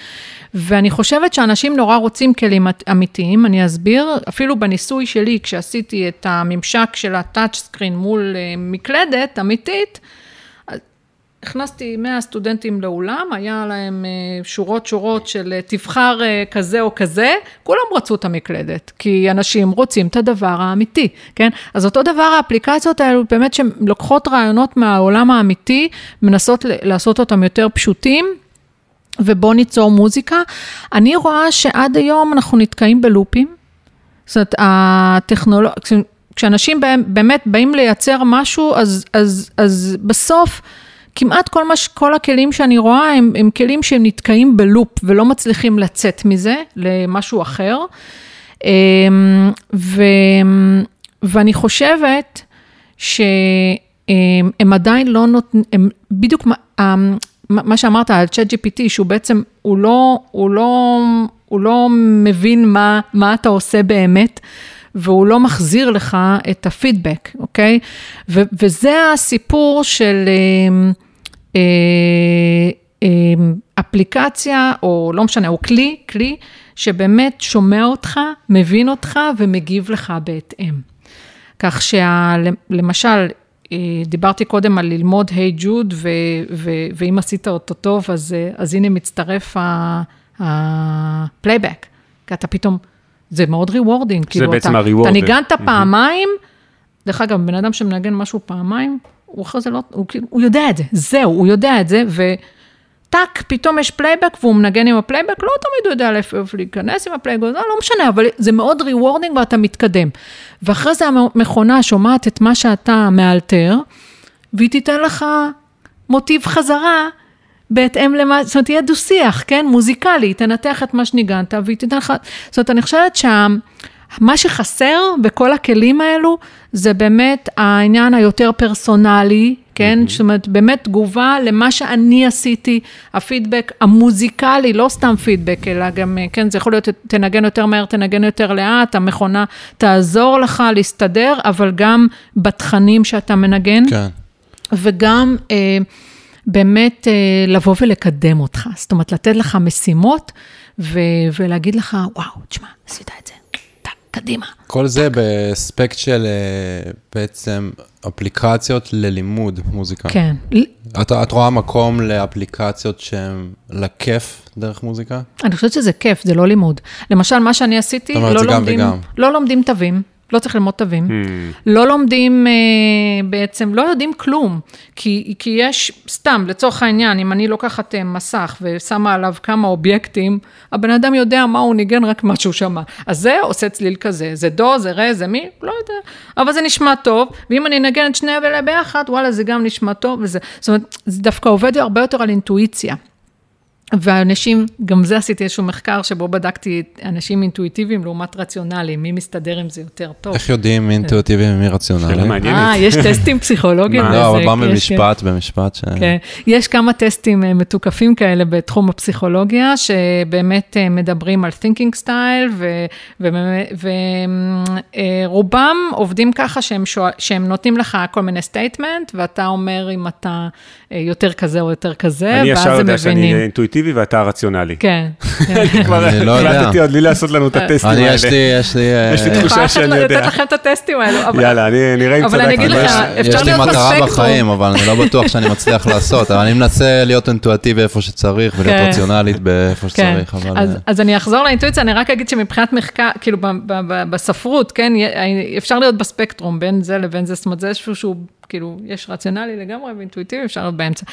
[SPEAKER 1] ואני חושבת שאנשים נורא רוצים כלים אמיתיים, אני אסביר, אפילו בניסוי שלי, כשעשיתי את הממשק של הטאצ' סקרין מול אה, מקלדת אמיתית, הכנסתי 100 סטודנטים לאולם, היה להם אה, שורות שורות של אה, תבחר אה, כזה או כזה, כולם רצו את המקלדת, כי אנשים רוצים את הדבר האמיתי, כן? אז אותו דבר האפליקציות האלו באמת שהן לוקחות רעיונות מהעולם האמיתי, מנסות לעשות אותם יותר פשוטים. ובוא ניצור מוזיקה. אני רואה שעד היום אנחנו נתקעים בלופים. זאת אומרת, הטכנולוגיה, כשאנשים באמת באים לייצר משהו, אז, אז, אז בסוף כמעט כל, מש, כל הכלים שאני רואה הם, הם כלים שהם נתקעים בלופ ולא מצליחים לצאת מזה למשהו אחר. אמ, ו, ואני חושבת שהם עדיין לא נותנים, בדיוק אמ, מה שאמרת על צ'אט GPT, שהוא בעצם, הוא לא, הוא לא, הוא לא מבין מה, מה אתה עושה באמת. והוא לא מחזיר לך את הפידבק, אוקיי? ו- וזה הסיפור של אה, אפליקציה, או לא משנה, או כלי, כלי שבאמת שומע אותך, מבין אותך ומגיב לך בהתאם. כך שלמשל, אה, דיברתי קודם על ללמוד היי hey ג'וד, ואם עשית אותו טוב, אז, אה, אז הנה מצטרף ה playback, כי אתה פתאום, זה מאוד rewarding.
[SPEAKER 2] זה כאילו בעצם ה reward.
[SPEAKER 1] אתה ניגנת פעמיים, דרך אגב, בן אדם שמנגן משהו פעמיים, הוא אחרי זה לא, הוא, כאילו, הוא יודע את זה, זהו, הוא יודע את זה, ו... טאק, פתאום יש playback והוא מנגן עם ה playback, לא תמיד הוא יודע איפה להיכנס עם ה playback, לא, לא משנה, אבל זה מאוד rewarding ואתה מתקדם. ואחרי זה המכונה שומעת את מה שאתה מאלתר, והיא תיתן לך מוטיב חזרה בהתאם למה, זאת אומרת, יהיה דו-שיח, כן? מוזיקלי, תנתח את מה שניגנת, והיא תיתן לך, זאת אומרת, אני חושבת שמה שחסר בכל הכלים האלו, זה באמת העניין היותר פרסונלי, כן? Mm-hmm. זאת אומרת, באמת תגובה למה שאני עשיתי, הפידבק המוזיקלי, לא סתם פידבק, אלא גם, כן, זה יכול להיות, תנגן יותר מהר, תנגן יותר לאט, המכונה תעזור לך להסתדר, אבל גם בתכנים שאתה מנגן. כן. וגם אה, באמת אה, לבוא ולקדם אותך, זאת אומרת, לתת לך משימות ו- ולהגיד לך, וואו, תשמע, עשית את זה. קדימה.
[SPEAKER 3] כל זה באספקט של אה, בעצם אפליקציות ללימוד מוזיקה.
[SPEAKER 1] כן.
[SPEAKER 3] את, את רואה מקום לאפליקציות שהן לכיף דרך מוזיקה?
[SPEAKER 1] אני חושבת שזה כיף, זה לא לימוד. למשל, מה שאני עשיתי, לא לומדים, לא לומדים תווים. לא צריך ללמוד תווים. Hmm. לא לומדים אה, בעצם, לא יודעים כלום. כי, כי יש, סתם, לצורך העניין, אם אני לוקחת אה, מסך ושמה עליו כמה אובייקטים, הבן אדם יודע מה הוא ניגן, רק מה שהוא שמע. אז זה עושה צליל כזה, זה דו, זה רה, זה מי, לא יודע. אבל זה נשמע טוב, ואם אני אנגן את שני אלה ביחד, וואלה, זה גם נשמע טוב, וזה, זאת אומרת, זה דווקא עובד הרבה יותר על אינטואיציה. ואנשים, גם זה עשיתי איזשהו מחקר שבו בדקתי אנשים אינטואיטיביים לעומת רציונליים, מי מסתדר עם זה יותר טוב.
[SPEAKER 3] איך יודעים מי אינטואיטיבי ומי רציונלי? שאלה
[SPEAKER 2] מעניינת.
[SPEAKER 1] אה, יש טסטים פסיכולוגיים.
[SPEAKER 3] לא, אבל בא במשפט, במשפט.
[SPEAKER 1] כן, יש כמה טסטים אה, מתוקפים כאלה בתחום הפסיכולוגיה, שבאמת אה, מדברים על thinking style, ורובם אה, עובדים ככה שהם נותנים לך כל מיני statement, ואתה אומר אם אתה יותר כזה או יותר כזה, ואז הם מבינים.
[SPEAKER 2] אני ישר יודע שאני אינטואיטיבי. האינטואיטיבי ואתה הרציונלי.
[SPEAKER 1] כן.
[SPEAKER 2] אני כבר לא החלטתי עוד בלי לעשות לנו את הטסטים האלה.
[SPEAKER 3] יש לי, יש לי...
[SPEAKER 2] יש לי תחושה שאני יודע.
[SPEAKER 1] אני יכולה לתת לכם את הטסטים האלו.
[SPEAKER 2] יאללה, נראה אם צדקתי.
[SPEAKER 1] אבל אני אגיד לך, אפשר להיות
[SPEAKER 3] בספקטרום. יש לי מטרה בחיים, אבל אני לא בטוח שאני מצליח לעשות. אבל אני מנסה להיות אינטואטיבי איפה שצריך, ולהיות כן. רציונלית באיפה
[SPEAKER 1] כן.
[SPEAKER 3] שצריך, אבל...
[SPEAKER 1] אז אני אחזור לאינטואיציה, אני רק אגיד שמבחינת מחקר, כאילו בספרות, כן, אפשר להיות בספקטרום בין זה לבין זה, זאת אומרת, זה איזשהו שהוא, כאילו, יש רציונלי לגמרי ואינטואיטיבי, אפשר להיות באמצע.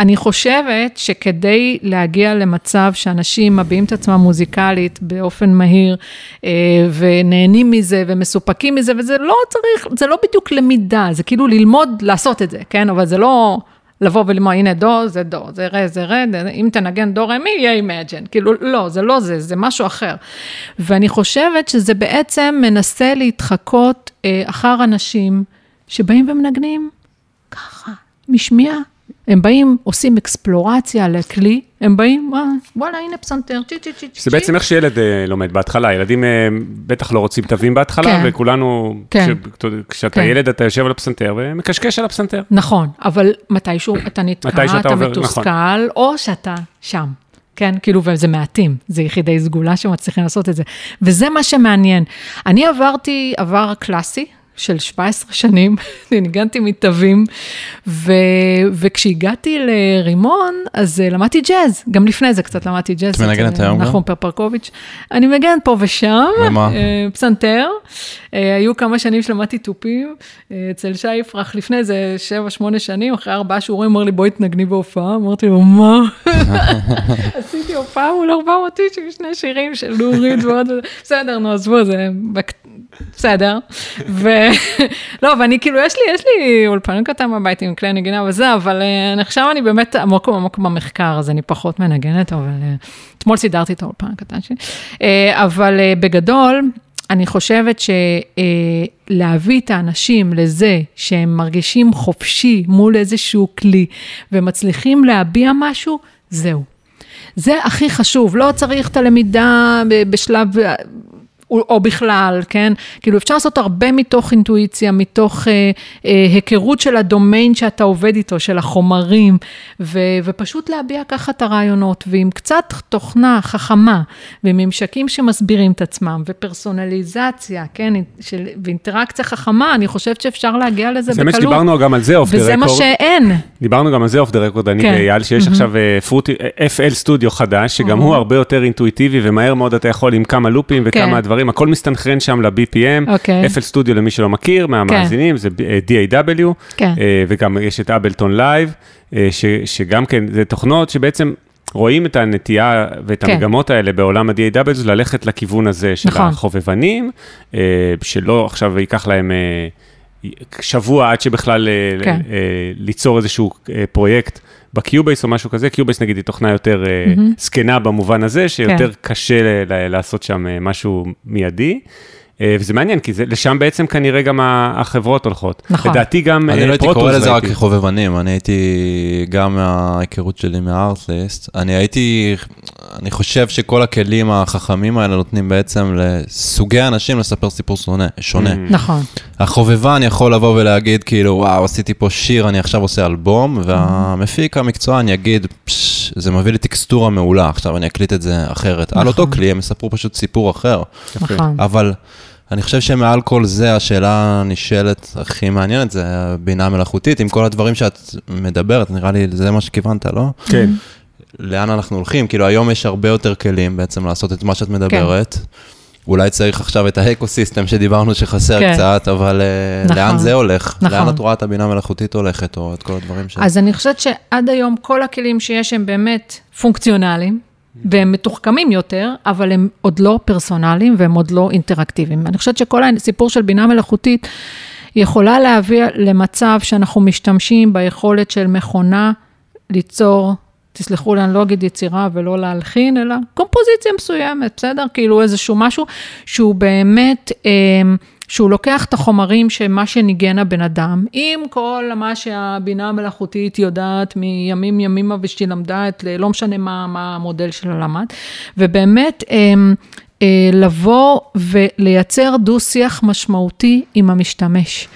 [SPEAKER 1] אני חושבת שכדי להגיע למצב שאנשים מביעים את עצמם מוזיקלית באופן מהיר, אה, ונהנים מזה ומסופקים מזה, וזה לא צריך, זה לא בדיוק למידה, זה כאילו ללמוד לעשות את זה, כן? אבל זה לא לבוא וללמוד, הנה דו, זה דו, זה רה, זה רה, אם תנגן דו רה מי, יהיה Imagine. כאילו, לא, זה לא זה, זה משהו אחר. ואני חושבת שזה בעצם מנסה להתחקות אה, אחר אנשים שבאים ומנגנים ככה, משמיעה. הם באים, עושים אקספלורציה לכלי, הם באים, אה, וואלה, הנה פסנתר, צ'י צ'י צ'י צ'י.
[SPEAKER 2] זה בעצם איך שילד אה, לומד בהתחלה, ילדים אה, בטח לא רוצים תווים בהתחלה, כן, וכולנו, כן, כשאתה כן. ילד אתה יושב על הפסנתר ומקשקש על הפסנתר.
[SPEAKER 1] נכון, אבל מתישהו אתה נתקע, אתה עובר, מתוסכל, נכון. או שאתה שם. כן, כאילו, וזה מעטים, זה יחידי סגולה שמצליחים לעשות את זה. וזה מה שמעניין. אני עברתי עבר קלאסי, של 17 שנים, ניגנתי מתווים, ו, וכשהגעתי לרימון, אז אה, למדתי ג'אז, גם לפני זה קצת למדתי ג'אז.
[SPEAKER 3] את מנגנת היום גם?
[SPEAKER 1] נחום פרפרקוביץ'. אני מנגנת פה ושם.
[SPEAKER 3] ומה?
[SPEAKER 1] אה, פסנתר. אה, היו כמה שנים שלמדתי תופים, אצל שי יפרח לפני איזה 7-8 שנים, אחרי ארבעה שיעורים, אמר לי, בואי תנגני בהופעה. אמרתי לו, מה? עשיתי הופעה מול 400 איש עם שני שירים של נורית ועוד, בסדר, נו, עזבו, זה בסדר. ולא, ואני כאילו, יש לי, יש לי אולפן קטן בבית עם כלי נגינה וזה, אבל עכשיו אני באמת עמוק עמוק במחקר, אז אני פחות מנגנת, אבל uh, אתמול סידרתי את האולפן הקטן שלי. Uh, אבל בגדול, אני חושבת שלהביא את האנשים לזה שהם מרגישים חופשי מול איזשהו כלי ומצליחים להביע משהו, זהו. זה הכי חשוב, לא צריך את הלמידה בשלב או בכלל, כן? כאילו אפשר לעשות הרבה מתוך אינטואיציה, מתוך אה, אה, היכרות של הדומיין שאתה עובד איתו, של החומרים, ו, ופשוט להביע ככה את הרעיונות, ועם קצת תוכנה חכמה, וממשקים שמסבירים את עצמם, ופרסונליזציה, כן? של, ואינטראקציה חכמה, אני חושבת שאפשר להגיע לזה
[SPEAKER 2] בקלות. זה מה שדיברנו גם על זה off the record.
[SPEAKER 1] וזה מה שאין.
[SPEAKER 2] דיברנו גם על זה off the record, אני כן. ואייל, שיש mm-hmm. עכשיו uh, פרוטי, FL Studio חדש, שגם mm-hmm. הוא הרבה יותר אינטואיטיבי, ומהר מאוד אתה יכול עם כמה לופים וכמה כן. דברים, הכל מסתנכרן שם ל-BPM. אוקיי. FL Studio, למי שלא מכיר, מהמאזינים, כן. זה אה, DAW, כן. uh, וגם יש את Ableton Live, uh, שגם כן, זה תוכנות שבעצם... רואים את הנטייה ואת כן. המגמות האלה בעולם ה-DAW, ללכת לכיוון הזה של נכון. החובבנים, שלא עכשיו ייקח להם שבוע עד שבכלל כן. ליצור איזשהו פרויקט ב Cubase או משהו כזה, Cubase נגיד היא תוכנה יותר mm-hmm. זקנה במובן הזה, שיותר כן. קשה לעשות שם אה, משהו מיידי. אה, וזה מעניין, כי זה, לשם בעצם כנראה גם החברות הולכות.
[SPEAKER 1] נכון.
[SPEAKER 2] לדעתי גם
[SPEAKER 3] Pro Tools. אני לא הייתי קורא לזה רק כחובבנים, אני הייתי, גם מההיכרות שלי מהארטליסט, אני הייתי, אני חושב שכל הכלים החכמים האלה נותנים בעצם לסוגי אנשים לספר סיפור שונה. שונה.
[SPEAKER 1] Mm. נכון.
[SPEAKER 3] החובבן יכול לבוא ולהגיד, כאילו, וואו, עשיתי פה שיר, אני עכשיו עושה אלבום, והמפיק המקצוען יגיד, זה מביא לי טקסטורה מעולה, עכשיו אני אקליט את זה אחרת. נכון. על אותו כלי, הם יספרו פשוט סיפור אחר.
[SPEAKER 1] נכון.
[SPEAKER 3] אבל... אני חושב שמעל כל זה, השאלה הנשאלת הכי מעניינת זה הבינה המלאכותית, עם כל הדברים שאת מדברת, נראה לי זה מה שכיוונת, לא?
[SPEAKER 2] כן.
[SPEAKER 3] לאן אנחנו הולכים? כאילו, היום יש הרבה יותר כלים בעצם לעשות את מה שאת מדברת. כן. אולי צריך עכשיו את האקו-סיסטם שדיברנו שחסר כן. קצת, אבל אה, נכון, לאן זה הולך? נכון. לאן את רואה את הבינה המלאכותית הולכת, או את כל הדברים ש...
[SPEAKER 1] אז אני חושבת שעד היום כל הכלים שיש הם באמת פונקציונליים. והם מתוחכמים יותר, אבל הם עוד לא פרסונליים והם עוד לא אינטראקטיביים. אני חושבת שכל הסיפור של בינה מלאכותית יכולה להביא למצב שאנחנו משתמשים ביכולת של מכונה ליצור, תסלחו לי, אני לא אגיד יצירה ולא להלחין, אלא קומפוזיציה מסוימת, בסדר? כאילו איזשהו משהו שהוא באמת... אה, שהוא לוקח את החומרים שמה שניגן הבן אדם, עם כל מה שהבינה המלאכותית יודעת מימים ימימה ושהיא למדה את, לא משנה מה, מה המודל שלה למד, ובאמת אמ, אה, לבוא ולייצר דו-שיח משמעותי עם המשתמש.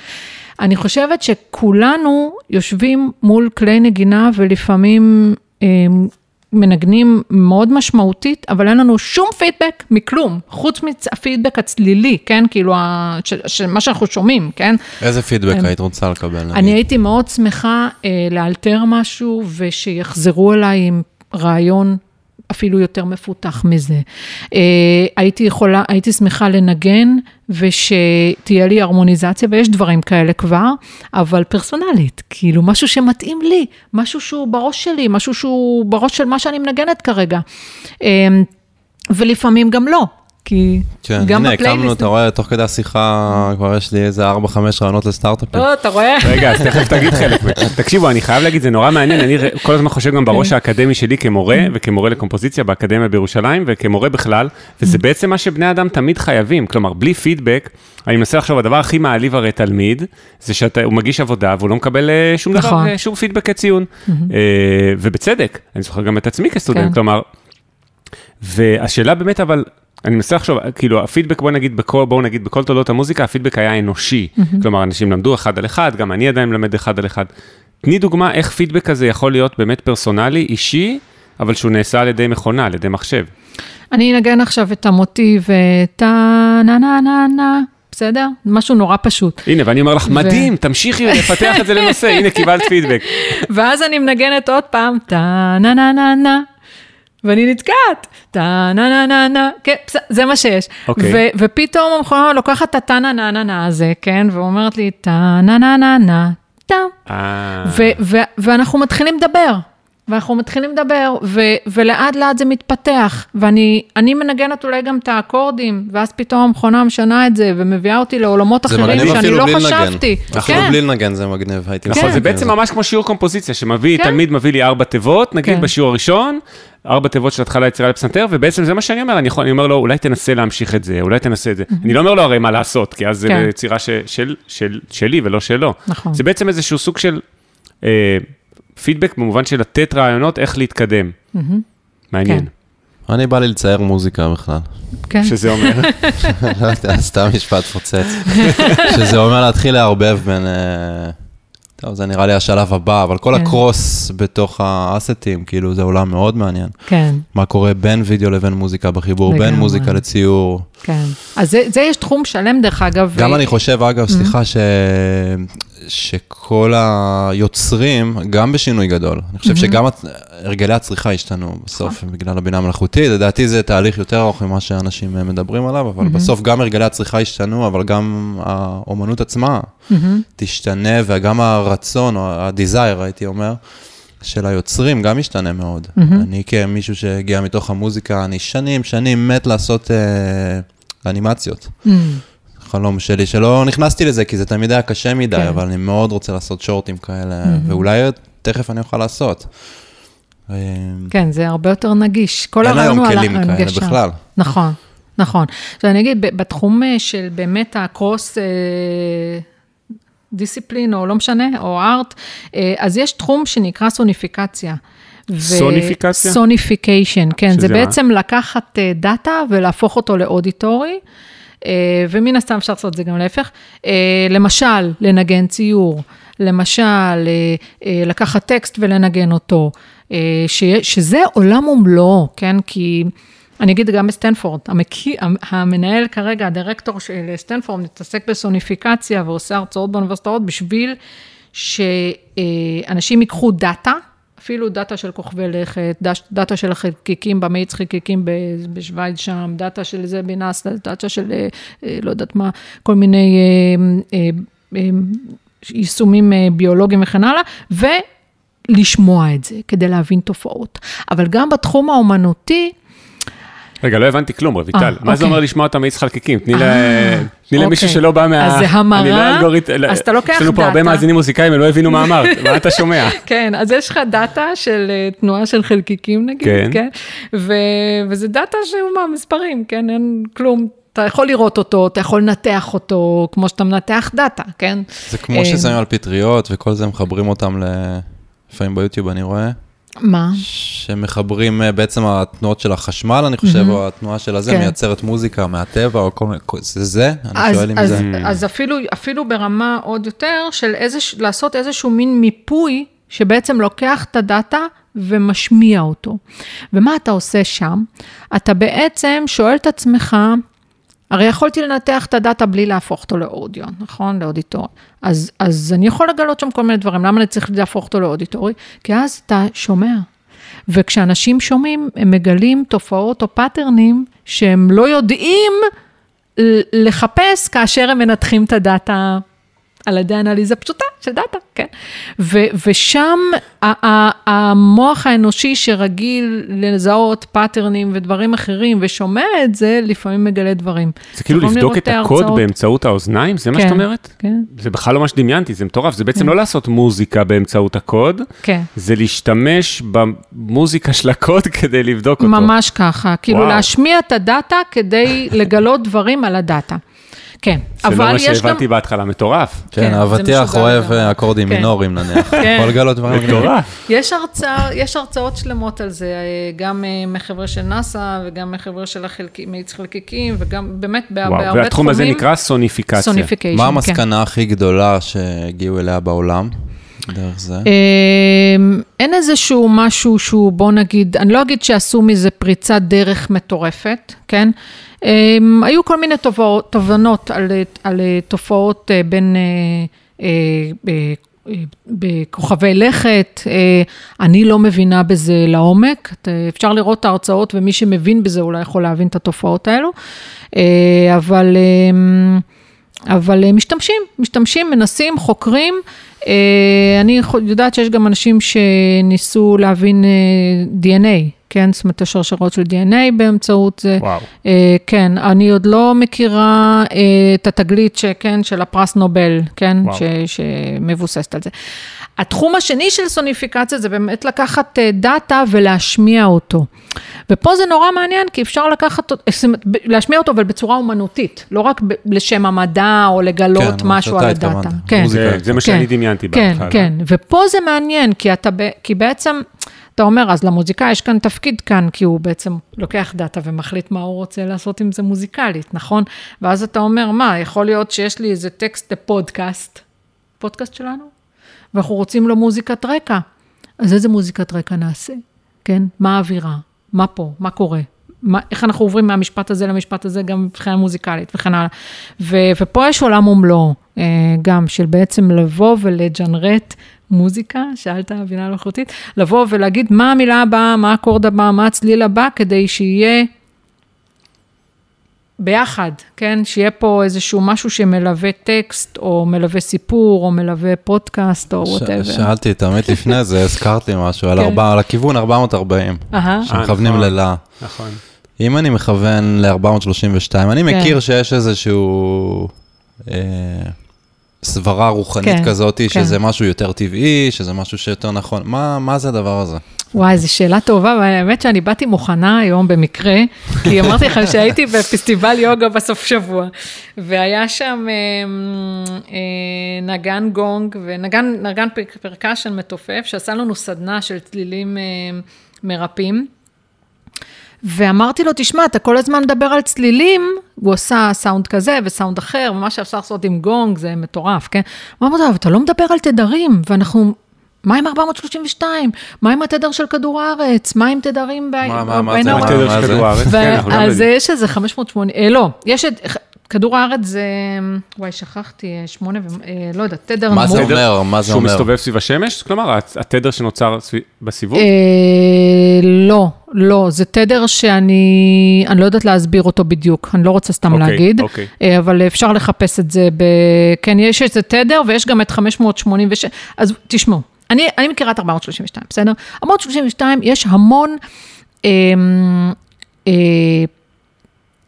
[SPEAKER 1] אני חושבת שכולנו יושבים מול כלי נגינה ולפעמים אמ, מנגנים מאוד משמעותית, אבל אין לנו שום פידבק מכלום, חוץ מהפידבק הצלילי, כן? כאילו, מה שאנחנו שומעים, כן?
[SPEAKER 3] איזה פידבק אמ, היית רוצה לקבל?
[SPEAKER 1] אני הייתי מאוד שמחה אה, לאלתר משהו, ושיחזרו אליי עם רעיון אפילו יותר מפותח מזה. אה, הייתי יכולה, הייתי שמחה לנגן ושתהיה לי הרמוניזציה, ויש דברים כאלה כבר, אבל פרסונלית, כאילו משהו שמתאים לי, משהו שהוא בראש שלי, משהו שהוא בראש של מה שאני מנגנת כרגע. אה, ולפעמים גם לא, כי
[SPEAKER 3] כן, גם בפלייליסט... כן, הנה, הקמנו, אתה רואה, תוך כדי השיחה, כבר יש לי איזה 4-5 רעיונות לסטארט-אפים.
[SPEAKER 1] או, אתה רואה?
[SPEAKER 2] רגע, אז תכף תגיד חלק. תקשיבו, אני חייב להגיד, זה נורא מעניין, אני כל הזמן חושב גם בראש כן. האקדמי שלי כמורה, וכמורה לקומפוזיציה באקדמיה בירושלים, וכמורה בכלל, וזה בעצם מה שבני אדם תמיד חייבים, כלומר, בלי פידבק, אני מנסה לחשוב, הדבר הכי מעליב הרי תלמיד, זה שהוא מגיש עבודה והוא לא מקבל אה, שום דבר, נכון. אה, שום פידבק כציון. אה, ובצדק, אני זוכר גם את עצמי כסטודנט, כן. כלומר, והשאלה באמת, אבל אני מנסה לחשוב, כאילו הפידבק בוא נגיד בכל, בואו נגיד בכל תולדות המוזיקה, הפידבק היה אנושי. Mm-hmm. כלומר, אנשים למדו אחד על אחד, גם אני עדיין מלמד אחד על אחד. תני דוגמה איך פידבק הזה יכול להיות באמת פרסונלי, אישי, אבל שהוא נעשה על ידי מכונה, על ידי מחשב.
[SPEAKER 1] אני אנגן עכשיו את המוטיב טה נה נה נה נה. בסדר? משהו נורא פשוט.
[SPEAKER 2] הנה, ואני אומר לך, מדהים, תמשיכי לפתח את זה לנושא, הנה, קיבלת פידבק.
[SPEAKER 1] ואז אני מנגנת עוד פעם, טה נה נה נה נה, ואני נתקעת, טה נה נה נה נה, כן, זה מה שיש. אוקיי. ופתאום המכונה לוקחת את הטה נה נה נה נה הזה, כן, ואומרת לי, טה נה נה נה נה, טה. ואנחנו מתחילים לדבר. ואנחנו מתחילים לדבר, ו- ולאט לאט זה מתפתח, ואני מנגנת אולי גם את האקורדים, ואז פתאום המכונה משנה את זה, ומביאה אותי לעולמות אחרים שאני לא חשבתי.
[SPEAKER 3] אפילו כן. בלי לנגן זה מגניב, הייתי
[SPEAKER 2] נכון, זה בעצם ממש כמו שיעור קומפוזיציה, שמביא, כן. תלמיד מביא לי ארבע תיבות, נגיד כן. בשיעור הראשון, ארבע תיבות של התחלה יצירה לפסנתר, ובעצם זה מה שאני אומר, אני, יכול, אני אומר לו, אולי תנסה להמשיך את זה, אולי תנסה את זה. אני לא אומר לו הרי מה לעשות, כי אז זה יצירה שלי ולא שלו. נכון. זה בעצם איזשהו סוג של... אה, פידבק במובן של לתת רעיונות איך להתקדם. מעניין. כן.
[SPEAKER 3] אני בא לי לצייר מוזיקה בכלל.
[SPEAKER 2] כן. שזה אומר?
[SPEAKER 3] לא יודע, סתם משפט פוצץ. שזה אומר להתחיל לערבב בין... אה, טוב, זה נראה לי השלב הבא, אבל כל כן. הקרוס בתוך האסטים, כאילו, זה עולם מאוד מעניין.
[SPEAKER 1] כן.
[SPEAKER 3] מה קורה בין וידאו לבין מוזיקה בחיבור, לגמרי. בין מוזיקה לציור.
[SPEAKER 1] כן. אז זה, זה יש תחום שלם, דרך אגב.
[SPEAKER 3] גם ו... אני חושב, אגב, סליחה, ש... שכל היוצרים, גם בשינוי גדול, אני חושב שגם הרגלי הצריכה השתנו בסוף נכון. בגלל הבינה המלאכותית, לדעתי זה תהליך יותר ארוך ממה שאנשים מדברים עליו, אבל בסוף גם הרגלי הצריכה השתנו, אבל גם האומנות עצמה תשתנה, וגם הרצון, או ה-desire, הייתי אומר, של היוצרים גם משתנה מאוד. אני כמישהו שהגיע מתוך המוזיקה, אני שנים, שנים מת לעשות אה, אנימציות. חלום שלי, שלא נכנסתי לזה, כי זה תמיד היה קשה מדי, כן. אבל אני מאוד רוצה לעשות shortים כאלה, mm-hmm. ואולי תכף אני אוכל לעשות.
[SPEAKER 1] כן, זה הרבה יותר נגיש.
[SPEAKER 3] כל הרעיון הוא על ההנגשה. אין היום כלים כאלה בכלל.
[SPEAKER 1] נכון, נכון. עכשיו אני אגיד, בתחום אה, של באמת ה cross... discipline, או לא משנה, או art, אה, אז יש תחום שנקרא סוניפיקציה.
[SPEAKER 2] סוניפיקציה?
[SPEAKER 1] sonification, כן, זה בעצם מה? לקחת data ולהפוך אותו ל auditory. אה, ומן הסתם אפשר לעשות את זה גם להפך. אה, למשל, לנגן ציור, למשל, אה, לקחת טקסט ולנגן אותו, שזה עולם ומלואו, כן? כי... אני אגיד גם בסטנפורד, המקי, המנהל כרגע, הדירקטור של סטנפורד, מתעסק בסוניפיקציה ועושה הרצאות באוניברסיטאות בשביל שאנשים ייקחו data, אפילו data של כוכבי לכת, data של החלקיקים במאיץ חלקיקים בשוויץ שם, data של זה ב NASA, data של אה, אה, לא יודעת מה, כל מיני אה, יישומים ביולוגיים וכן הלאה, ולשמוע את זה כדי להבין תופעות. אבל גם בתחום האומנותי,
[SPEAKER 2] רגע, לא הבנתי כלום, רויטל. מה זה אוקיי. אומר לשמוע את המאיץ חלקיקים? תני למישהו אוקיי. שלא בא מה...
[SPEAKER 1] אז זה המרה, אז אתה לוקח data.
[SPEAKER 2] יש לנו פה הרבה מאזינים מוזיקאים, הם לא הבינו מה אמרת, מה אתה שומע?
[SPEAKER 1] כן, אז יש לך data של אה, תנועה של חלקיקים נגיד, כן? כן? וזה data שהוא מהמספרים, כן? אין כלום. אתה יכול לראות אותו, אתה יכול לנתח אותו, כמו שאתה מנתח data, כן?
[SPEAKER 3] זה כמו אה, ששמים על פטריות וכל זה מחברים אותם לפעמים ביוטיוב, אני רואה.
[SPEAKER 1] מה?
[SPEAKER 3] שמחברים אה, בעצם התנועות של החשמל, אני חושב, mm-hmm. או התנועה של הזה, כן. מייצרת מוזיקה מהטבע, או כל מיני, זה זה? אני שואל אם
[SPEAKER 1] אז,
[SPEAKER 3] זה...
[SPEAKER 1] אז אפילו, אפילו ברמה עוד יותר, של איזה, לעשות איזשהו מין מיפוי, שבעצם לוקח את ה data ומשמיע אותו. ומה אתה עושה שם? אתה בעצם שואל את עצמך, הרי יכולתי לנתח את הדאטה בלי להפוך אותו לאודיו, נכון? לאודיטורי. אז, אז אני יכול לגלות שם כל מיני דברים, למה אני צריך להפוך אותו לאודיטורי? כי אז אתה שומע. וכשאנשים שומעים, הם מגלים תופעות או פאטרנים שהם לא יודעים לחפש כאשר הם מנתחים את הדאטה על ידי אנליזה פשוטה של דאטה, כן. ו, ושם המוח האנושי שרגיל לזהות פאטרנים ודברים אחרים ושומע את זה, לפעמים מגלה דברים.
[SPEAKER 2] זה כאילו לבדוק את הקוד הרצאות. באמצעות האוזניים? זה מה שאת כן, אומרת?
[SPEAKER 1] כן.
[SPEAKER 2] זה בכלל לא מה שדמיינתי, זה מטורף. זה בעצם כן. לא לעשות מוזיקה באמצעות הקוד,
[SPEAKER 1] כן.
[SPEAKER 2] זה להשתמש במוזיקה של הקוד כדי לבדוק אותו.
[SPEAKER 1] ממש ככה, כאילו וואו. להשמיע את הדאטה כדי לגלות דברים על הדאטה. כן,
[SPEAKER 2] אבל יש גם... זה לא מה שהבנתי בהתחלה, מטורף.
[SPEAKER 3] כן, כן האבטיח אוהב אקורדים כן. מינוריים נניח. כן. יכול לגלות דברים
[SPEAKER 2] מטורף.
[SPEAKER 1] יש הרצאות שלמות על זה, גם אה, מחבר'ה של נאסא וגם מחבר'ה של מאיץ חלקיקים, וגם באמת בהרבה תחומים.
[SPEAKER 2] והתחום הזה נקרא סוניפיקציה.
[SPEAKER 1] sonification,
[SPEAKER 3] מה המסקנה הכי גדולה שהגיעו אליה בעולם? דרך זה?
[SPEAKER 1] אמ, אין איזשהו משהו שהוא, בוא נגיד, אני לא אגיד שעשו מזה פריצת דרך מטורפת, כן? אמ, היו כל מיני תובנות על, על תופעות אה, בין... אה, אה, בכוכבי לכת, אני לא מבינה בזה לעומק, אפשר לראות את ההרצאות ומי שמבין בזה אולי יכול להבין את התופעות האלו, אבל, אמ, אבל משתמשים, משתמשים, מנסים, חוקרים, אני יודעת שיש גם אנשים שניסו להבין DNA, כן? זאת אומרת, השרשרות של DNA באמצעות זה.
[SPEAKER 2] וואו.
[SPEAKER 1] אה, כן, אני עוד לא מכירה אה, את התגלית שכן, של הפרס נובל, כן? ש, שמבוססת על זה. התחום השני של סוניפיקציה זה באמת לקחת אה, דאטה ולהשמיע אותו. ופה זה נורא מעניין, כי אפשר לקחת, להשמיע אותו, אבל בצורה אומנותית, לא רק לשם המדע או לגלות כן, משהו על הדאטה.
[SPEAKER 2] כן, זה, זה מה שאני כן, דמיינתי
[SPEAKER 1] כן, בהתחלה. כן, כן, ופה זה מעניין, כי, אתה, כי בעצם... אתה אומר, אז למוזיקאי יש כאן תפקיד כאן, כי הוא בעצם לוקח דאטה ומחליט מה הוא רוצה לעשות עם זה מוזיקלית, נכון? ואז אתה אומר, מה, יכול להיות שיש לי איזה טקסט לפודקאסט, פודקאסט שלנו, ואנחנו רוצים לו מוזיקת רקע. אז איזה מוזיקת רקע נעשה, כן? מה האווירה? מה פה? מה קורה? מה, איך אנחנו עוברים מהמשפט הזה למשפט הזה, גם מבחינה מוזיקלית וכן הלאה. ו, ופה יש עולם ומלואו, אה, גם של בעצם לבוא ול generate מוזיקה, שאלת בינה מלאכותית, לבוא ולהגיד מה המילה הבאה, מה האקורד הבא, מה הצליל הבא, כדי שיהיה ביחד, כן? שיהיה פה איזשהו משהו שמלווה טקסט, או מלווה סיפור, או מלווה פודקאסט, או whatever.
[SPEAKER 3] שאלתי את האמת לפני זה, הזכרת לי משהו, על, כן. ארבע, על הכיוון 440, שמכוונים נכון, ללה. נכון. אם אני מכוון ל-432, אני כן. מכיר שיש איזשהו... אה, סברה רוחנית כן, כזאת, כן. שזה משהו יותר טבעי, שזה משהו שיותר נכון. מה, מה זה הדבר הזה?
[SPEAKER 1] וואי, זו שאלה טובה, והאמת שאני באתי מוכנה היום במקרה, כי אמרתי לך שהייתי בפסטיבל יוגה בסוף שבוע, והיה שם אה, אה, נגן גונג ונגן percussion מתופף, שעשה לנו סדנה של צלילים אה, מרפאים. ואמרתי לו, תשמע, אתה כל הזמן מדבר על צלילים, הוא עושה סאונד כזה וסאונד אחר, ומה שאפשר לעשות עם גונג זה מטורף, כן? הוא אמר, אבל אתה לא מדבר על תדרים, ואנחנו... מה עם 432? מה עם התדר של כדור הארץ? מה עם תדרים ב...
[SPEAKER 3] מה, מה, מה זה? התדר
[SPEAKER 2] של כדור הארץ?
[SPEAKER 1] כן, אז יש איזה 580, אה, לא, יש את... כדור הארץ זה, וואי, שכחתי, שמונה, ו... אה, לא יודעת, תדר
[SPEAKER 3] נמוך. מה זה אומר? מה זה
[SPEAKER 2] אומר? שהוא מסתובב סביב השמש? כלומר, התדר שנוצר בסיבוב? אה,
[SPEAKER 1] לא, לא, זה תדר שאני, אני לא יודעת להסביר אותו בדיוק, אני לא רוצה סתם okay, אוקיי, להגיד, okay. אוקיי. אה, אבל אפשר לחפש את זה ב... כן, יש איזה תדר ויש גם את 586, אז תשמעו, אני, אני מכירה את 432, בסדר? 432, יש המון... אה, אה,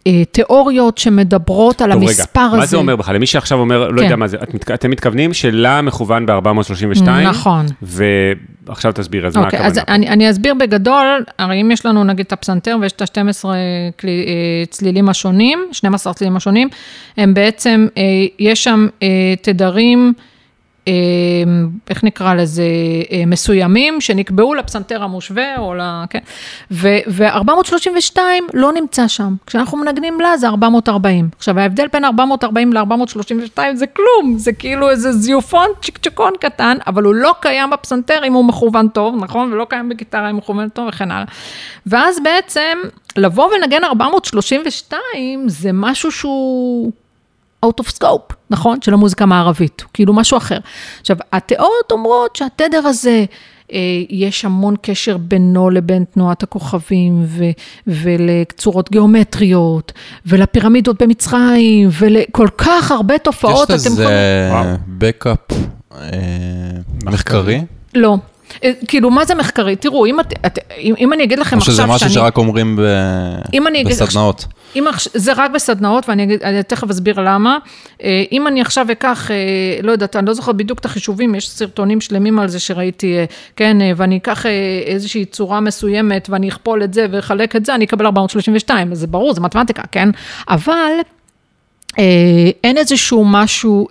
[SPEAKER 1] אה, תיאוריות שמדברות על טוב, המספר רגע, הזה.
[SPEAKER 2] מה זה אומר בכלל? למי שעכשיו אומר, לא כן. יודע מה זה, את, אתם מתכוונים שלה מכוון ב-432?
[SPEAKER 1] נכון.
[SPEAKER 2] ועכשיו תסביר, אז אוקיי, מה
[SPEAKER 1] הכוונה? אז אני, אני אסביר בגדול, הרי אם יש לנו נגיד את הפסנתר ויש את ה-12 כלי, אה, צלילים השונים, 12 צלילים השונים, הם בעצם, אה, יש שם תדרים, אמ, איך נקרא לזה, אה, מסוימים, שנקבעו לפסנתר המושווה, או ל... כן. ו-432 לא נמצא שם. כשאנחנו מנגנים לה זה 440. עכשיו, ההבדל בין 440 ל-432 זה כלום, זה כאילו איזה זיופון צ'יקצ'קון קטן, אבל הוא לא קיים בפסנתר אם הוא מכוון טוב, נכון? ולא קיים בגיטרה אם הוא מכוון טוב וכן הלאה. ואז בעצם, לבוא ולנגן 432 זה משהו שהוא... out of scope, נכון? של המוזיקה המערבית, כאילו משהו אחר. עכשיו, התיאוריות אומרות שהתדר הזה, אה, יש המון קשר בינו לבין תנועת הכוכבים ו- ולצורות גיאומטריות ולפירמידות במצרים ולכל כך הרבה תופעות.
[SPEAKER 3] יש לזה בקאפ אה, מחקרי?
[SPEAKER 1] לא. אה, כאילו, מה זה מחקרי? תראו, אם, את, את, אם, אם אני אגיד לכם עכשיו
[SPEAKER 3] שאני... או שזה משהו שרק אומרים ב... בסדנאות. לך,
[SPEAKER 1] אם, זה רק בסדנאות, ואני אגיד, אני תכף אסביר למה. אה, אם אני עכשיו אקח, אה, לא יודעת, אני לא זוכרת בדיוק את החישובים, יש סרטונים שלמים על זה שראיתי, כן, ואני אקח איזושהי צורה מסוימת, ואני אכפול את זה ואחלק את זה, אני אקבל 432, זה ברור, זה מתמטיקה, כן? אבל אין איזשהו משהו...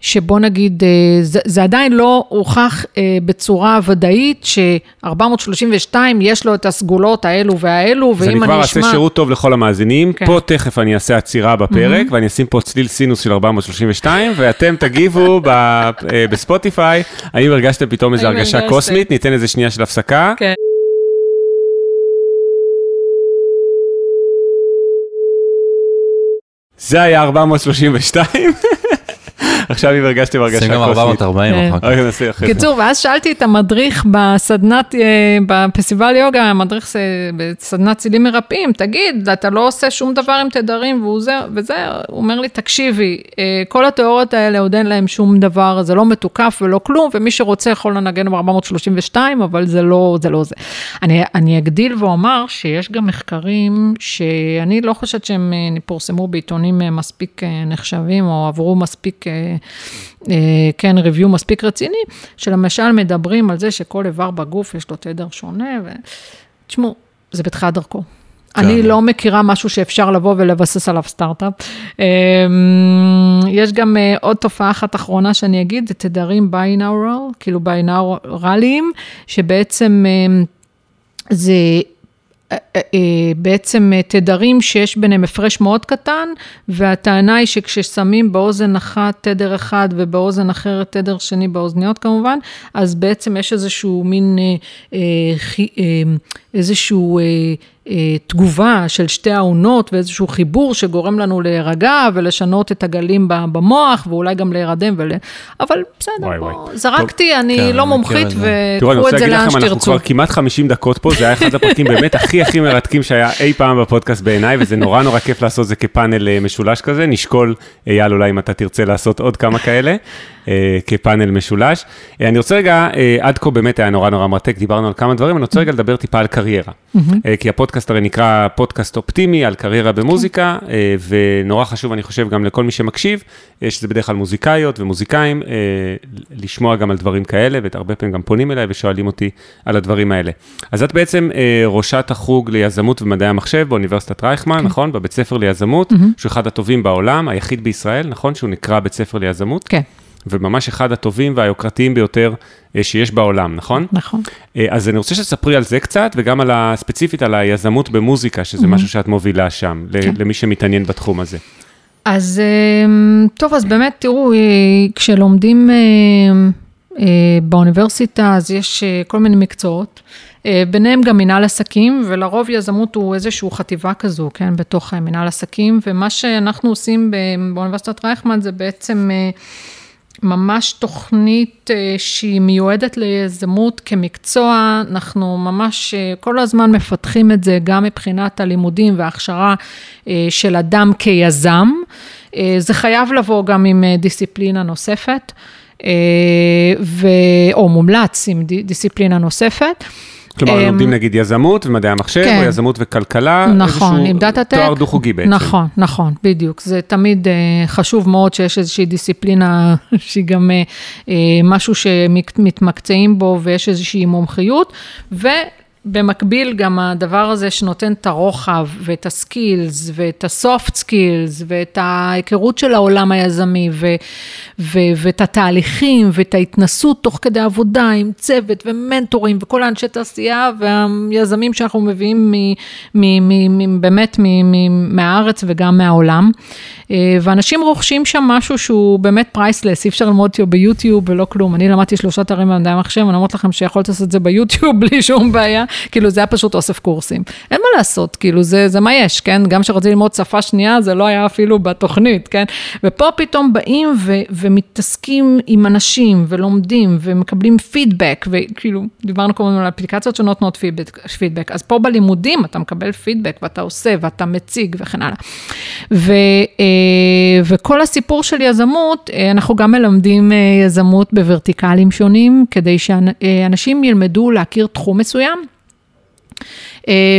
[SPEAKER 1] שבוא נגיד, אה, זה, זה עדיין לא הוכח אה, בצורה ודאית ש-432 יש לו את הסגולות האלו והאלו, ואם אני אשמע... אז אני כבר
[SPEAKER 2] אעשה שירות טוב לכל המאזינים, כן. פה תכף אני אעשה עצירה בפרק, mm-hmm. ואני אשים פה צליל סינוס של 432, ואתם תגיבו ב, אה, בספוטיפיי, האם הרגשתם פתאום איזו הרגשה הרגשת. קוסמית, ניתן איזה שנייה של הפסקה. כן. זה היה 432. עכשיו אם הרגשתי בהרגשה
[SPEAKER 3] קוסמית. שים גם 440
[SPEAKER 1] אחר כך. קיצור, ואז שאלתי את המדריך בסדנת, אה, בפסטיבל יוגה, המדריך בסדנת צילים מרפאים, תגיד, אתה לא עושה שום דבר עם תדרים וזה, וזה, הוא אומר לי, תקשיבי, אה, כל התיאוריות האלה עוד אין להם שום דבר, זה לא מתוקף ולא כלום, ומי שרוצה יכול לנגן ב-432, אבל זה לא זה. לא זה. אני, אני אגדיל ואומר שיש גם מחקרים שאני לא חושבת שהם אה, פורסמו בעיתונים מספיק נחשבים, או עברו מספיק כן, ריוויו מספיק רציני, שלמשל מדברים על זה שכל איבר בגוף יש לו תדר שונה, ותשמעו, זה בתחילת דרכו. אני לא מכירה משהו שאפשר לבוא ולבסס עליו סטארט-אפ. אמ, יש גם אה, עוד תופעה אחת אחרונה שאני אגיד, זה תדרים ביינאורל, כאילו ביינאורליים, שבעצם אמ, זה אה, אה, בעצם תדרים שיש ביניהם הפרש מאוד קטן, והטענה היא שכששמים באוזן אחת תדר אחד ובאוזן אחרת תדר שני באוזניות כמובן, אז בעצם יש איזשהו מין, איזשהו אה, תגובה של שתי העונות ואיזשהו חיבור שגורם לנו להירגע ולשנות את הגלים במוח ואולי גם להירדם, ול... אבל בסדר, וואי, בוא, וואי. זרקתי, טוב, אני כן, לא מומחית וקחו את זה לאן שתרצו. אנחנו
[SPEAKER 2] כבר כמעט 50 דקות פה, זה היה אחד הפרקים באמת הכי הכי מרתקים שהיה אי פעם בפודקאסט בעיניי, וזה נורא נורא כיף לעשות זה כפאנל אה, משולש כזה, נשקול, אייל, אולי אם אתה תרצה לעשות עוד כמה כאלה. אה, כפאנל משולש. אה, אני רוצה רגע, אה, עד כה באמת היה נורא נורא מרתק, דיברנו על כמה דברים, אני רוצה רגע לדבר טיפה על קריירה. כי הפודקאסט הרי נקרא פודקאסט אופטימי על קריירה במוזיקה, ונורא חשוב, אני חושב, גם לכל מי שמקשיב, שזה בדרך כלל מוזיקאיות ומוזיקאים, לשמוע גם על דברים כאלה, והרבה פעמים גם פונים אליי ושואלים אותי על הדברים האלה. אז את בעצם ראשת החוג ליזמות ומדעי המחשב באוניברסיטת רייכמן, כן. נכון? בבית ספר ליזמות, שהוא אחד הטובים בעולם, היחיד בישראל, נכון? שהוא נקרא בית ספר ליזמות.
[SPEAKER 1] כן.
[SPEAKER 2] וממש אחד הטובים והיוקרתיים ביותר אה, שיש בעולם, נכון?
[SPEAKER 1] נכון.
[SPEAKER 2] אה, אז אני רוצה שתספרי על זה קצת, וגם על ה, ספציפית על היזמות במוזיקה, שזה mm-hmm. משהו שאת מובילה שם, כן. למי שמתעניין בתחום הזה.
[SPEAKER 1] אז אמ, טוב, אז באמת, תראו, אה, כשלומדים באוניברסיטה, אז יש כל מיני מקצועות. ביניהם גם מנהל עסקים, ולרוב יזמות הוא איזושהי חטיבה כזו, כן, בתוך מנהל עסקים, ומה שאנחנו עושים באוניברסיטת רייכמן זה בעצם ממש תוכנית אה, שהיא מיועדת ליזמות כמקצוע, אנחנו ממש אה, כל הזמן מפתחים את זה גם מבחינת הלימודים וההכשרה אה, של אדם כיזם. זה חייב לבוא גם עם דיסציפלינה נוספת, ו... או מומלץ עם דיסציפלינה נוספת.
[SPEAKER 2] כלומר, לומדים נגיד יזמות ומדעי המחשב, כן. או יזמות וכלכלה,
[SPEAKER 1] נכון, עם data-tech.
[SPEAKER 2] תואר דו-חוגי בעצם.
[SPEAKER 1] נכון, נכון, בדיוק. זה תמיד אה, חשוב מאוד שיש איזושהי דיסציפלינה שהיא גם אה, אה, משהו שמתמקצעים בו ויש איזושהי מומחיות, ו... במקביל גם הדבר הזה שנותן את הרוחב ואת ה skills ואת ה soft skills ואת ההיכרות של העולם היזמי ו, ו, ואת התהליכים ואת ההתנסות תוך כדי עבודה עם צוות ומנטורים וכל האנשי תעשייה והיזמים שאנחנו מביאים מ, מ, מ, מ, באמת מ, מ, מהארץ וגם מהעולם. אה, ואנשים רוכשים שם משהו שהוא באמת priceless, אי אפשר ללמוד אותו ביוטיוב ולא כלום. אני למדתי שלושה תארים במדעי המחשב, אני אומרת לכם שיכולת לעשות את זה ביוטיוב בלי שום בעיה, כאילו זה היה פשוט אוסף קורסים. אין מה לעשות, כאילו זה, זה מה יש, כן? גם כשרציתי ללמוד שפה שנייה, זה לא היה אפילו בתוכנית, כן? ופה פתאום באים ו- ומתעסקים עם אנשים ולומדים ומקבלים פידבק, וכאילו, דיברנו כל הזמן על אפליקציות שנותנות פידבק, אז פה בלימודים אתה מקבל פידבק ואתה עושה ואתה מציג וכן הלאה. ו- אה, וכל הסיפור של יזמות, אה, אנחנו גם מלמדים אה, יזמות בוורטיקלים שונים, כדי שאנשים ילמדו להכיר תחום מסוים